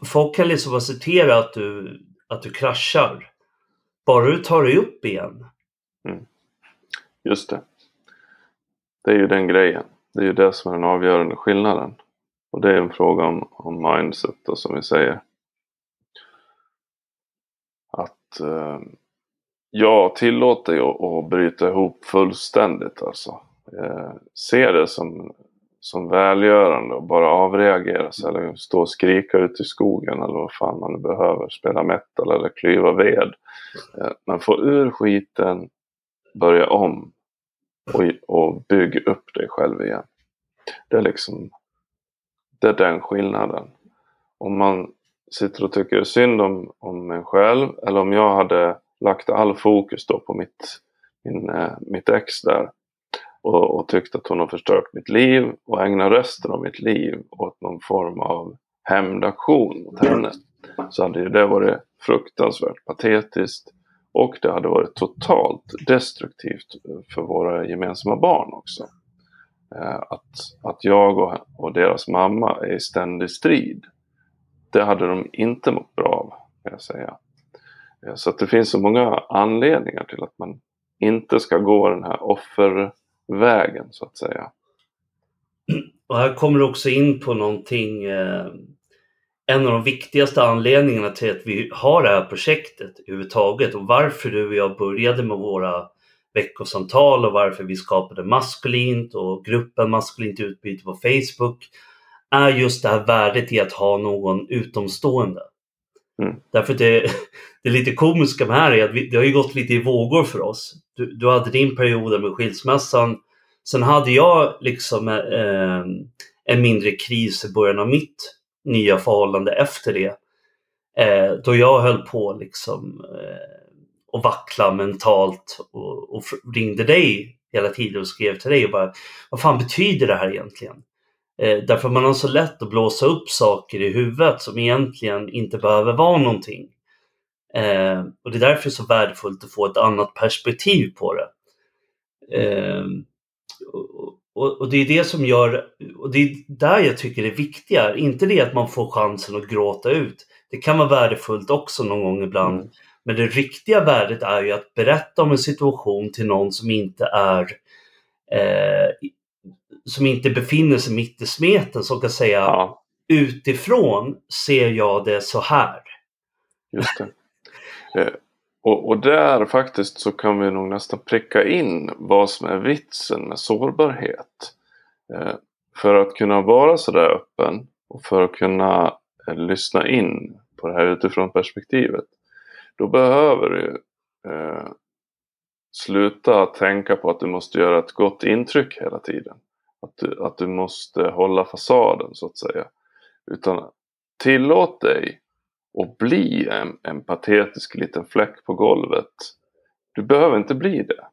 folk kan liksom acceptera att du, att du kraschar. Bara du tar dig upp igen. Mm. Just det. Det är ju den grejen. Det är ju det som är den avgörande skillnaden. Och det är en fråga om, om mindset då, som vi säger. Att eh, jag tillåter ju att bryta ihop fullständigt alltså. Eh, se det som, som välgörande och bara avreagera sig eller stå och skrika ut i skogen eller vad fan man nu behöver. Spela metal eller klyva ved. Eh, men få ur skiten, börja om och, och bygg upp dig själv igen. Det är liksom det är den skillnaden. Om man sitter och tycker synd om, om en själv eller om jag hade lagt all fokus då på mitt, min, eh, mitt ex där och, och tyckte att hon har förstört mitt liv och ägnar resten av mitt liv åt någon form av hämndaktion mot henne så hade ju det varit fruktansvärt patetiskt och det hade varit totalt destruktivt för våra gemensamma barn också. Eh, att, att jag och, och deras mamma är i ständig strid. Det hade de inte mått bra av, kan jag säga. Eh, så att det finns så många anledningar till att man inte ska gå den här offervägen så att säga. Och här kommer du också in på någonting, eh, en av de viktigaste anledningarna till att vi har det här projektet överhuvudtaget och varför du och jag började med våra veckosamtal och varför vi skapade Maskulint och gruppen Maskulint utbyte på Facebook är just det här värdet i att ha någon utomstående. Mm. Därför det, det lite komiska med det här är att vi, det har ju gått lite i vågor för oss. Du, du hade din period med skilsmässan. Sen hade jag liksom eh, en mindre kris i början av mitt nya förhållande efter det. Eh, då jag höll på liksom eh, och vackla mentalt och, och ringde dig hela tiden och skrev till dig och bara Vad fan betyder det här egentligen? Eh, därför man har så lätt att blåsa upp saker i huvudet som egentligen inte behöver vara någonting. Eh, och det är därför det är så värdefullt att få ett annat perspektiv på det. Eh, och, och, och, det är det som gör, och det är där jag tycker det är viktigare, inte det att man får chansen att gråta ut. Det kan vara värdefullt också någon gång ibland. Mm. Men det riktiga värdet är ju att berätta om en situation till någon som inte är eh, som inte befinner sig mitt i smeten som kan säga Ja, utifrån ser jag det så här. just det. Eh, och, och där faktiskt så kan vi nog nästan pricka in vad som är vitsen med sårbarhet. Eh, för att kunna vara sådär öppen och för att kunna eh, lyssna in på det här utifrån perspektivet. Då behöver du sluta tänka på att du måste göra ett gott intryck hela tiden. Att du, att du måste hålla fasaden så att säga. Utan tillåt dig att bli en, en patetisk liten fläck på golvet. Du behöver inte bli det.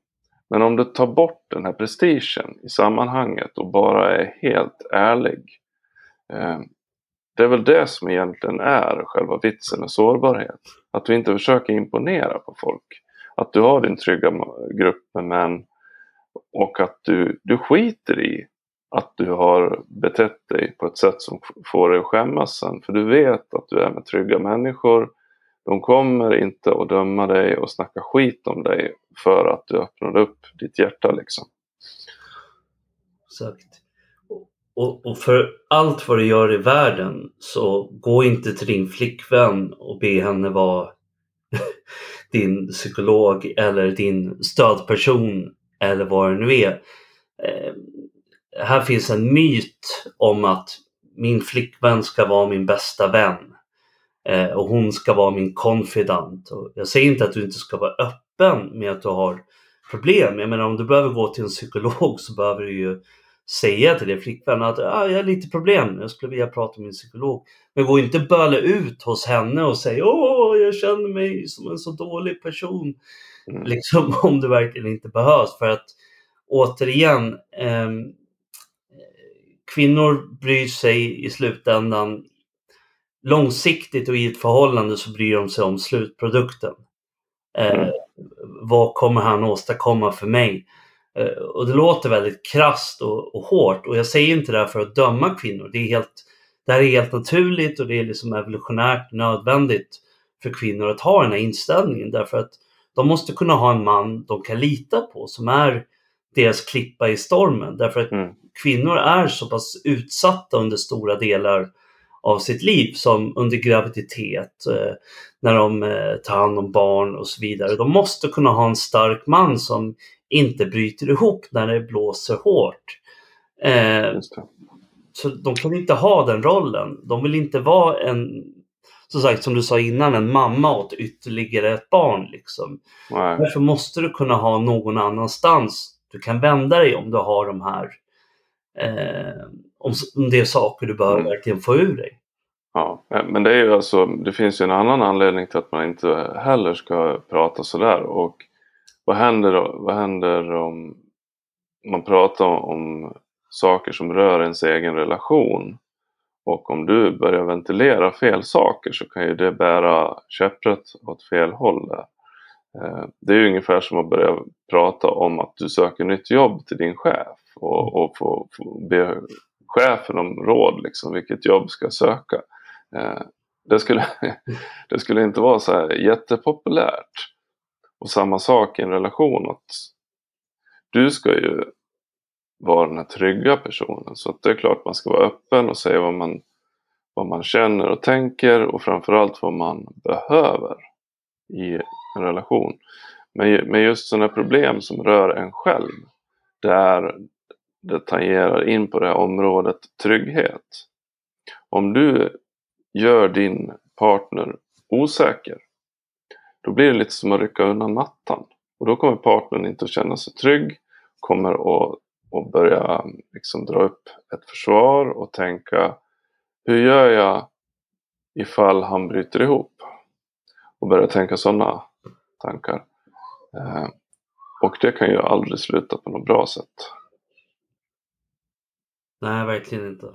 Men om du tar bort den här prestigen i sammanhanget och bara är helt ärlig. Eh, det är väl det som egentligen är själva vitsen med sårbarhet. Att du inte försöker imponera på folk. Att du har din trygga grupp med män och att du, du skiter i att du har betett dig på ett sätt som får dig att skämmas sen. För du vet att du är med trygga människor. De kommer inte att döma dig och snacka skit om dig för att du öppnade upp ditt hjärta liksom. Exakt. Och, och för allt vad du gör i världen så gå inte till din flickvän och be henne vara din psykolog eller din stödperson eller vad det nu är. Eh, här finns en myt om att min flickvän ska vara min bästa vän eh, och hon ska vara min confidant. Och jag säger inte att du inte ska vara öppen med att du har problem. Jag menar om du behöver gå till en psykolog så behöver du ju säga till din flickvän att ah, jag har lite problem, jag skulle vilja prata med min psykolog. Men gå inte böla ut hos henne och säga åh, jag känner mig som en så dålig person. Mm. Liksom om det verkligen inte behövs. För att återigen, eh, kvinnor bryr sig i slutändan långsiktigt och i ett förhållande så bryr de sig om slutprodukten. Eh, mm. Vad kommer han åstadkomma för mig? Eh, och det låter väldigt krast och, och, hårt och jag säger inte det här för att döma kvinnor. Det, är helt, det här är helt naturligt och det är liksom evolutionärt nödvändigt för kvinnor att ha den här inställningen därför att de måste kunna ha en man de kan lita på som är deras klippa i stormen. Därför att mm. Kvinnor är så pass utsatta under stora delar av sitt liv som under graviditet, eh, när de eh, tar hand om barn och så vidare. De måste kunna ha en stark man som inte bryter ihop när det blåser hårt. Eh, så de kan inte ha den rollen. De vill inte vara en, som sagt som du sa innan, en mamma åt ytterligare ett barn. Liksom. Därför måste du kunna ha någon annanstans du kan vända dig om du har de här eh, om, det är saker du behöver mm. verkligen få ur dig. Ja, men det är ju alltså, det finns ju en annan anledning till att man inte heller ska prata sådär och vad händer, vad händer om man pratar om saker som rör ens egen relation och om du börjar ventilera fel saker så kan ju det bära käpprätt åt fel håll där. Eh, det är ju ungefär som att börja prata om att du söker nytt jobb till din chef och, och få, få be chefen om råd liksom vilket jobb ska jag söka. Eh, det skulle, det skulle inte vara så här jättepopulärt. Och samma sak i en relation. att Du ska ju vara den här trygga personen. Så att det är klart man ska vara öppen och säga vad man, vad man känner och tänker och framförallt vad man behöver i en relation. Men, men just sådana problem som rör en själv. Där det tangerar in på det här området trygghet. Om du gör din partner osäker då blir det lite som att rycka undan mattan. Och då kommer partnern inte att känna sig trygg, kommer att, att börja liksom dra upp ett försvar och tänka hur gör jag ifall han bryter ihop? Och börja tänka sådana tankar. Eh, och det kan ju aldrig sluta på något bra sätt. Nej, verkligen inte.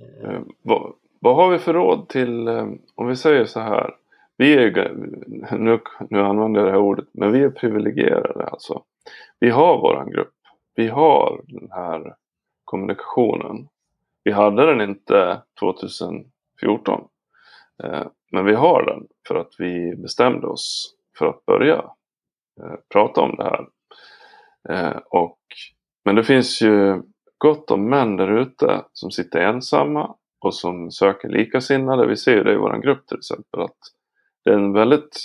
Eh. eh, vad, vad har vi för råd till, eh, om vi säger så här. Vi är, nu, nu använder jag det här ordet, men vi är privilegierade alltså. Vi har våran grupp. Vi har den här kommunikationen. Vi hade den inte 2014. Eh, men vi har den för att vi bestämde oss för att börja eh, prata om det här. Eh, och, men det finns ju gott om män där ute som sitter ensamma och som söker likasinnade. Vi ser ju det i vår grupp till exempel. att det är en väldigt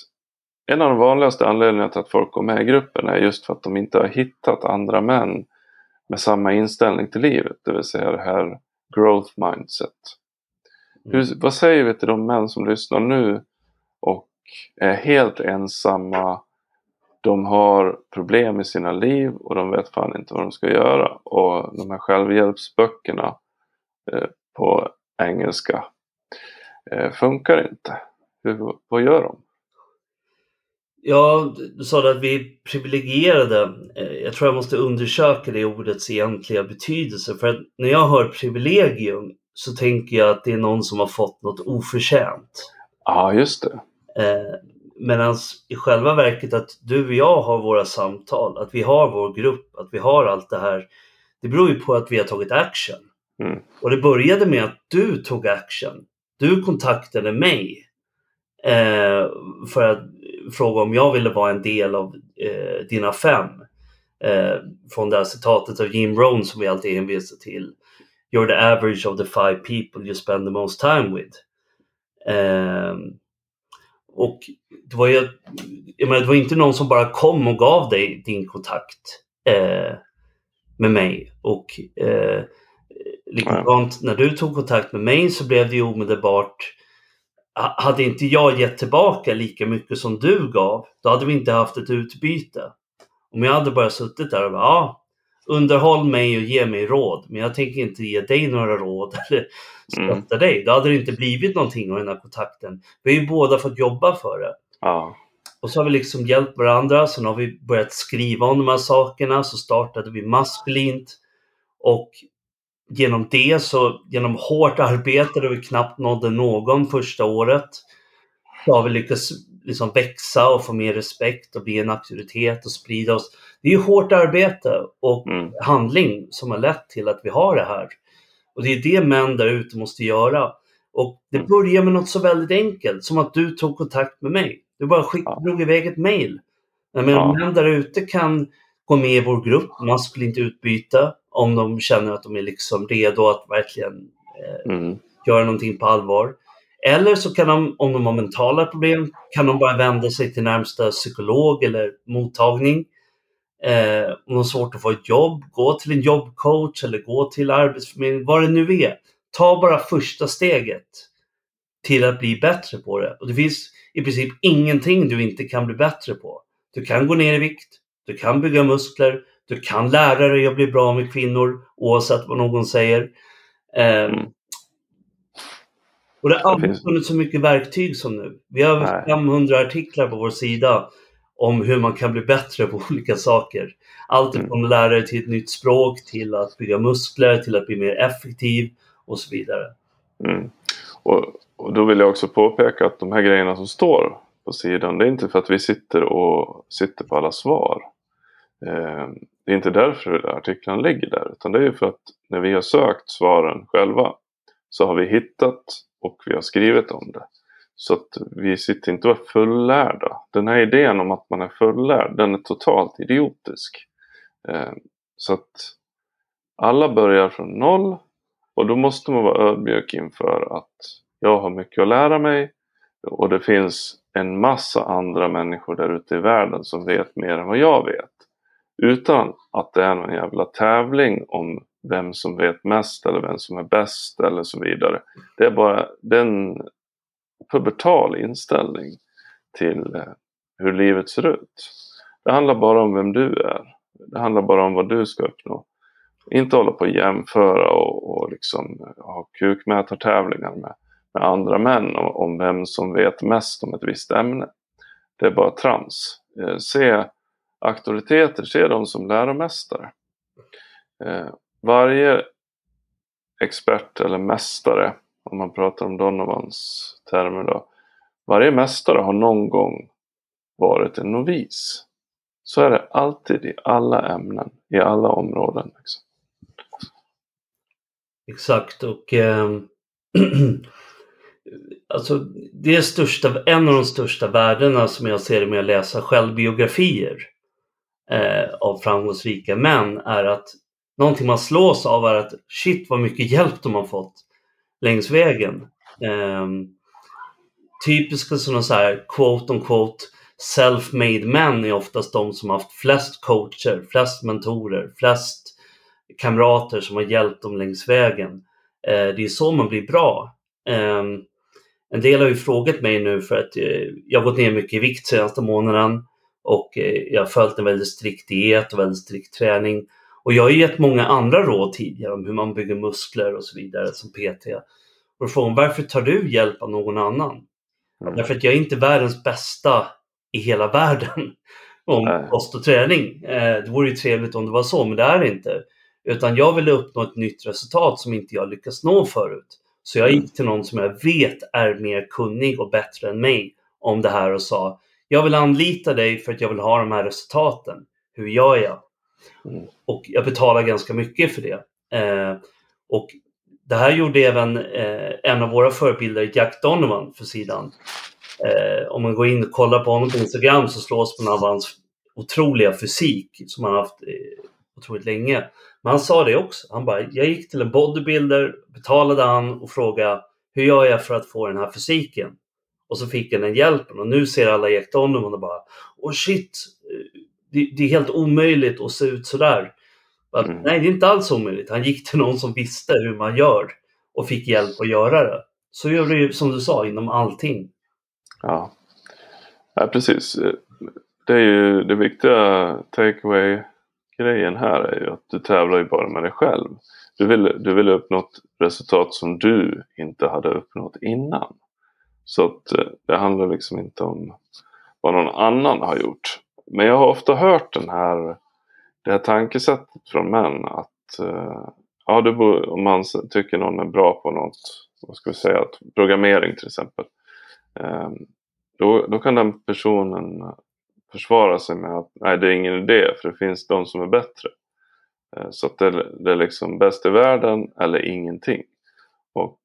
en av de vanligaste anledningarna till att folk går med i gruppen är just för att de inte har hittat andra män med samma inställning till livet, det vill säga det här growth mindset. Hur, mm. vad säger vi till de män som lyssnar nu och är helt ensamma de har problem i sina liv och de vet fan inte vad de ska göra. Och de här självhjälpsböckerna eh, på engelska eh, funkar inte. Hur, vad gör de? Ja, du sa att vi är privilegierade. Eh, jag tror jag måste undersöka det ordets egentliga betydelse. För att när jag hör privilegium så tänker jag att det är någon som har fått något oförtjänt. Ja, just det. Eh, Medan i själva verket att du och jag har våra samtal, att vi har vår grupp, att vi har allt det här. Det beror ju på att vi har tagit action. Mm. Och det började med att du tog action. Du kontaktade mig eh, för att fråga om jag ville vara en del av eh, dina fem. Eh, från det här citatet av Jim Rohn som vi alltid hänvisar till. You're the average of the five people you spend the most time with. Eh, och det var ju, jag menar, det var inte någon som bara kom och gav dig din kontakt eh, med mig. Och eh, likadant när du tog kontakt med mig så blev det ju omedelbart hade inte jag gett tillbaka lika mycket som du gav, då hade vi inte haft ett utbyte. Om jag hade bara suttit där och bara, ja, underhåll mig och ge mig råd, men jag tänker inte ge dig några råd eller stötta mm. dig. Då hade det inte blivit någonting av den här kontakten. Vi har ju båda fått jobba för det. Ja. Och så har vi liksom hjälpt varandra, sen har vi börjat skriva om de här sakerna, så startade vi maskulint. Och genom det, så genom hårt arbete där vi knappt nådde någon första året, så har vi lyckats liksom växa och få mer respekt och bli en auktoritet och sprida oss. Det är ju hårt arbete och mm. handling som har lett till att vi har det här. Och det är det män där ute måste göra. Och det mm. börjar med något så väldigt enkelt som att du tog kontakt med mig. Du bara skick, ja. drog iväg ett. Men ja. män där ute kan gå med i vår grupp, man skulle inte utbyta om de känner att de är liksom redo att verkligen eh, mm. göra någonting på allvar. Eller så kan de, om de har mentala problem, kan de bara vända sig till närmsta psykolog eller mottagning. Eh, om de har svårt att få ett jobb, gå till en jobbcoach eller gå till Arbetsförmedlingen, vad det nu är. Ta bara första steget till att bli bättre på det. Och det finns i princip ingenting du inte kan bli bättre på. Du kan gå ner i vikt, du kan bygga muskler, du kan lära dig att bli bra med kvinnor oavsett vad någon säger. Eh, mm. Och det har aldrig funnits så mycket verktyg som nu. Vi har över 500 artiklar på vår sida om hur man kan bli bättre på olika saker. Allt mm. från mm. lära till ett nytt språk, till att bygga muskler, till att bli mer effektiv och så vidare. Mm. Och, och då vill jag också påpeka att de här grejerna som står på sidan, det är inte för att vi sitter och sitter på alla svar. Eh, det är inte därför artiklarna ligger där, utan det är för att när vi har sökt svaren själva så har vi hittat och vi har skrivit om det. Så att vi sitter inte och är fullärda. Den här idén om att man är fullärd, den är totalt idiotisk. Eh, så att alla börjar från noll och då måste man vara ödmjuk inför att jag har mycket att lära mig och det finns en massa andra människor där ute i världen som vet mer än vad jag vet. Utan att det är någon jävla tävling om vem som vet mest eller vem som är bäst eller så vidare. Det är bara den pubertal inställning till eh, hur livet ser ut. Det handlar bara om vem du är. Det handlar bara om vad du ska uppnå. Inte hålla på att jämföra och, och liksom eh, ha kukmätartävlingar med, med andra män om, om vem som vet mest om ett visst ämne. Det är bara trams. Eh, se auktoriteter, se dem som läromästare. Eh, varje expert eller mästare, om man pratar om Donovans termer då. Varje mästare har någon gång varit en novis. Så är det alltid i alla ämnen, i alla områden. Liksom. Exakt och eh, alltså det största, en av de största värdena som jag ser med att läsa självbiografier eh, av framgångsrika män är att någonting man slås av är att shit vad mycket hjälp de har fått längs vägen. Eh, typiska sådana så här quote on quote self-made män är oftast de som haft flest coacher, flest mentorer, flest kamrater som har hjälpt dem längs vägen. Eh, det är så man blir bra. Eh, en del har ju frågat mig nu för att eh, jag har gått ner mycket i vikt senaste månaden och eh, jag har följt en väldigt strikt diet och väldigt strikt träning. Och jag har gett många andra råd tidigare om hur man bygger muskler och så vidare som PT. Och då frågar varför tar du hjälp av någon annan? Mm. Därför att jag är inte världens bästa i hela världen om kost och träning. Eh, det vore ju trevligt om det var så, men det är det inte. Utan jag ville uppnå ett nytt resultat som inte jag lyckats nå förut. Så jag gick till någon som jag vet är mer kunnig och bättre än mig om det här och sa jag vill anlita dig för att jag vill ha de här resultaten. Hur gör jag? Mm. Och jag betalar ganska mycket för det. Eh, och det här gjorde även eh, en av våra förebilder, Jack Donovan, för sidan. Eh, om man går in och kollar på honom på Instagram så slås man av hans otroliga fysik som han haft eh, otroligt länge. Men han sa det också. Han bara, jag gick till en bodybuilder, betalade han och frågade hur gör jag för att få den här fysiken? Och så fick han den hjälpen och nu ser alla Jack Donovan och bara, åh oh shit, eh, det, det, är helt omöjligt att se ut sådär. Mm. Nej, det är inte alls omöjligt. Han gick till någon som visste hur man gör och fick hjälp att göra det. Så gör du ju som du sa inom allting. Ja, ja precis. Det är ju det viktiga takeaway grejen här är ju att du tävlar ju bara med dig själv. Du vill, du vill uppnå ett resultat som du inte hade uppnått innan. Så att eh, det handlar liksom inte om vad någon annan har gjort. Men jag har ofta hört den här, det här tankesättet från män att eh, ja, det om man tycker någon är bra på något, vad ska vi säga, programmering till exempel. Ehm, då, då kan den personen försvara sig med att nej, det är ingen idé för det finns de som är bättre. Eh, så att det, det är liksom bäst i världen eller ingenting. Och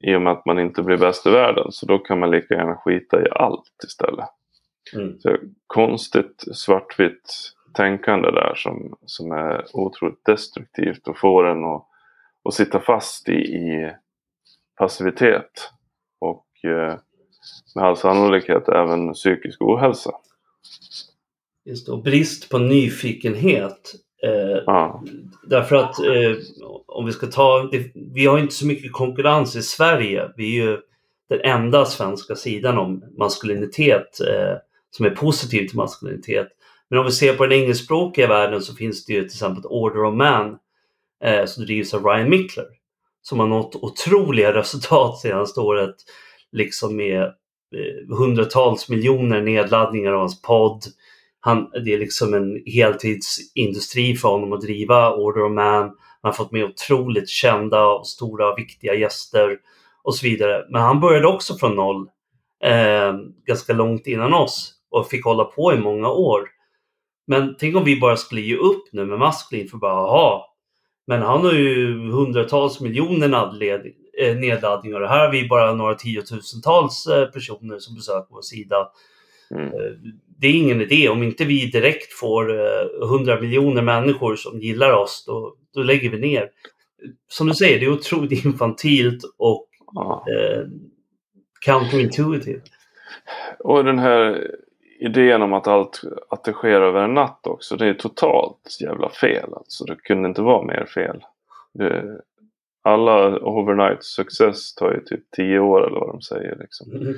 i och med att man inte blir bäst i världen så då kan man lika gärna skita i allt istället. Mm. Så konstigt svartvitt tänkande där som, som är otroligt destruktivt och får en att, att sitta fast i, i passivitet. Och eh, med all sannolikhet även psykisk ohälsa. Just det, och brist på nyfikenhet. Eh, ah. Därför att eh, om vi ska ta, det, vi har inte så mycket konkurrens i Sverige. Vi är ju den enda svenska sidan om maskulinitet eh, som är positiv till maskulinitet. Men om vi ser på den engelskspråkiga världen så finns det ju till exempel Order of Man eh, som drivs av Ryan Mickler som har nått otroliga resultat senaste året. Liksom med Eh, hundratals miljoner nedladdningar av hans podd. Han, det är liksom en heltidsindustri för honom att driva Order of Man. Han har fått med otroligt kända och stora och viktiga gäster och så vidare. Men han började också från noll eh, ganska långt innan oss och fick hålla på i många år. Men tänk om vi bara skulle ge upp nu med Masklin för bara, aha, men han har ju hundratals miljoner Eh, nedladdningar. Och här har vi bara några tiotusentals eh, personer som besöker vår sida. Mm. Eh, det är ingen idé. Om inte vi direkt får 100 miljoner människor som gillar oss, då, då lägger vi ner. Som du säger, det är otroligt infantilt och ja. eh, counterintuitive. Och den här idén om att allt att det sker över en natt också, det är totalt jävla fel. Alltså, det kunde inte vara mer fel. Det, alla overnight success tar ju typ tio år eller vad de säger. Liksom. Mm.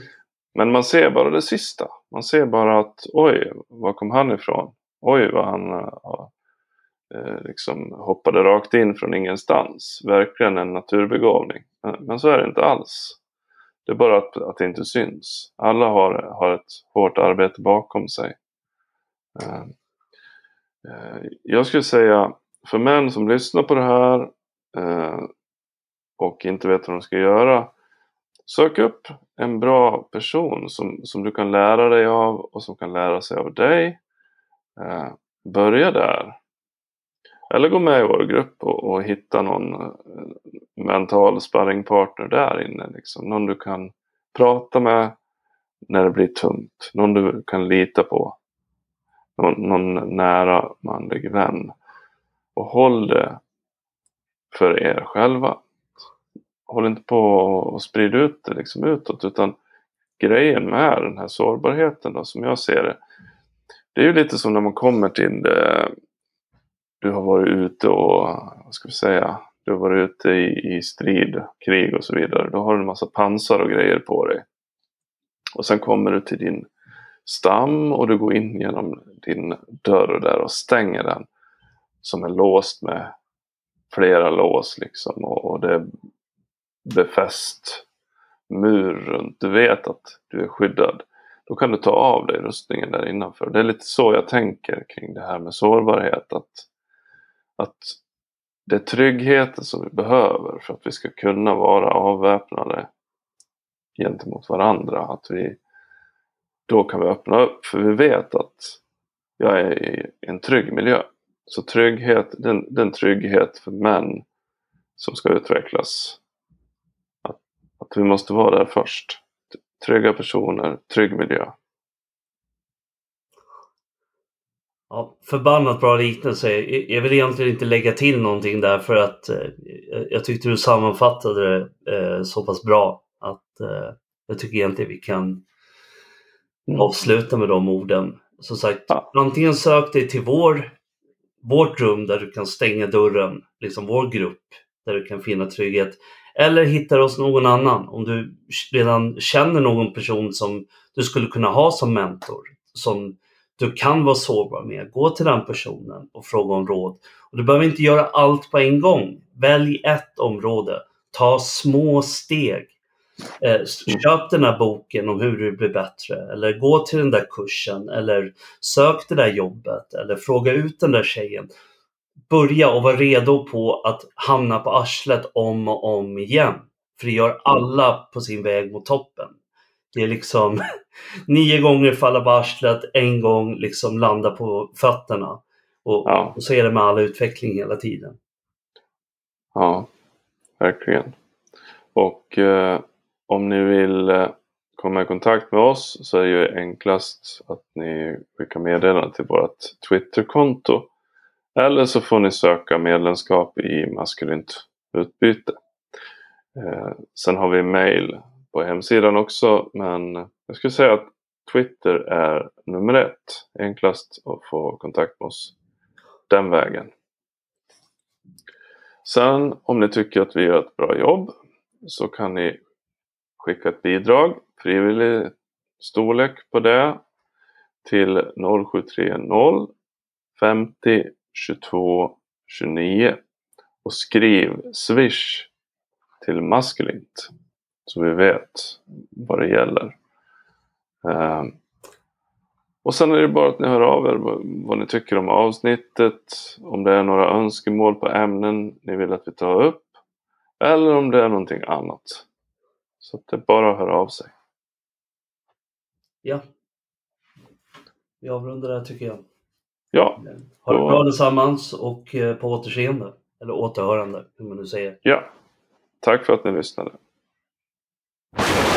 Men man ser bara det sista. Man ser bara att oj, var kom han ifrån? Oj, vad han uh, liksom hoppade rakt in från ingenstans. Verkligen en naturbegåvning. Men, men, så är det inte alls. Det är bara att, att det inte syns. Alla har, har ett hårt arbete bakom sig. Eh, eh, jag skulle säga för män som lyssnar på det här eh, och inte vet vad de ska göra. Sök upp en bra person som, som du kan lära dig av och som kan lära sig av dig. Börja där. Eller gå med i vår grupp och, och hitta någon mental sparringpartner där inne. Liksom. Någon du kan prata med när det blir tungt. Någon du kan lita på. någon, någon nära manlig vän. Och håll det för er själva. Håll inte på och sprid ut det liksom utåt utan grejen med den här sårbarheten då, som jag ser det. Det är ju lite som när man kommer till det. Du har varit ute och, vad ska vi säga, du har varit ute i, i strid, krig och så vidare. Då har du en massa pansar och grejer på dig. Och sen kommer du till din stam och du går in genom din dörr där och stänger den. Som är låst med flera lås liksom och, och det är befäst mur runt. Du vet att du är skyddad. Då kan du ta av dig rustningen där innanför. Det är lite så jag tänker kring det här med sårbarhet. Att, att det är tryggheten som vi behöver för att vi ska kunna vara avväpnade gentemot varandra. Att vi, då kan vi öppna upp för vi vet att jag är i en trygg miljö. Så trygghet, den, den trygghet för män som ska utvecklas. Att, att vi måste vara där först. Trygga personer, trygg miljö. Ja, förbannat bra liknelse. Jag vill egentligen inte lägga till någonting där för att eh, jag tyckte du sammanfattade det eh, så pass bra att eh, jag tycker egentligen vi kan avsluta med de orden. Som sagt, ja. antingen sök dig till vår, vårt rum där du kan stänga dörren, liksom vår grupp, där du kan finna trygghet. Eller hitta oss någon annan om du redan känner någon person som du skulle kunna ha som mentor. Som du kan vara sårbar med. Gå till den personen och fråga om råd. Och du behöver inte göra allt på en gång. Välj ett område. Ta små steg. Eh, köp den här boken om hur du blir bättre eller gå till den där kursen eller sök det där jobbet eller fråga ut den där tjejen. Börja och var redo på att hamna på arslet om och om igen. För det gör alla på sin väg mot toppen. Det är liksom nio gånger falla på arslet, en gång liksom landa på fötterna. Och, ja. och så är det med all utveckling hela tiden. Ja, verkligen. Och eh, om ni vill eh, komma i kontakt med oss så är det ju enklast att ni skickar meddelande till vårt Twitterkonto. Eller så får ni söka medlemskap i Maskulint utbyte. Eh, sen har vi mail på hemsidan också men jag skulle säga att Twitter är nummer ett. Enklast att få kontakt med oss den vägen. Sen om ni tycker att vi gör ett bra jobb så kan ni skicka ett bidrag, frivillig storlek på det till 0730 50 22 29 och skriv Swish till maskulint så vi vet vad det gäller. Uh, och sen är det bara att ni hör av er vad ni tycker om avsnittet, om det är några önskemål på ämnen ni vill att vi tar upp eller om det är någonting annat. Så det är bara att höra av sig. Ja. Vi avrundar där tycker jag. Ja. Ha det bra allesammans och eh, på återseende. Eller återhörande, hur man nu säger. Ja. Tack för att ni lyssnade. you.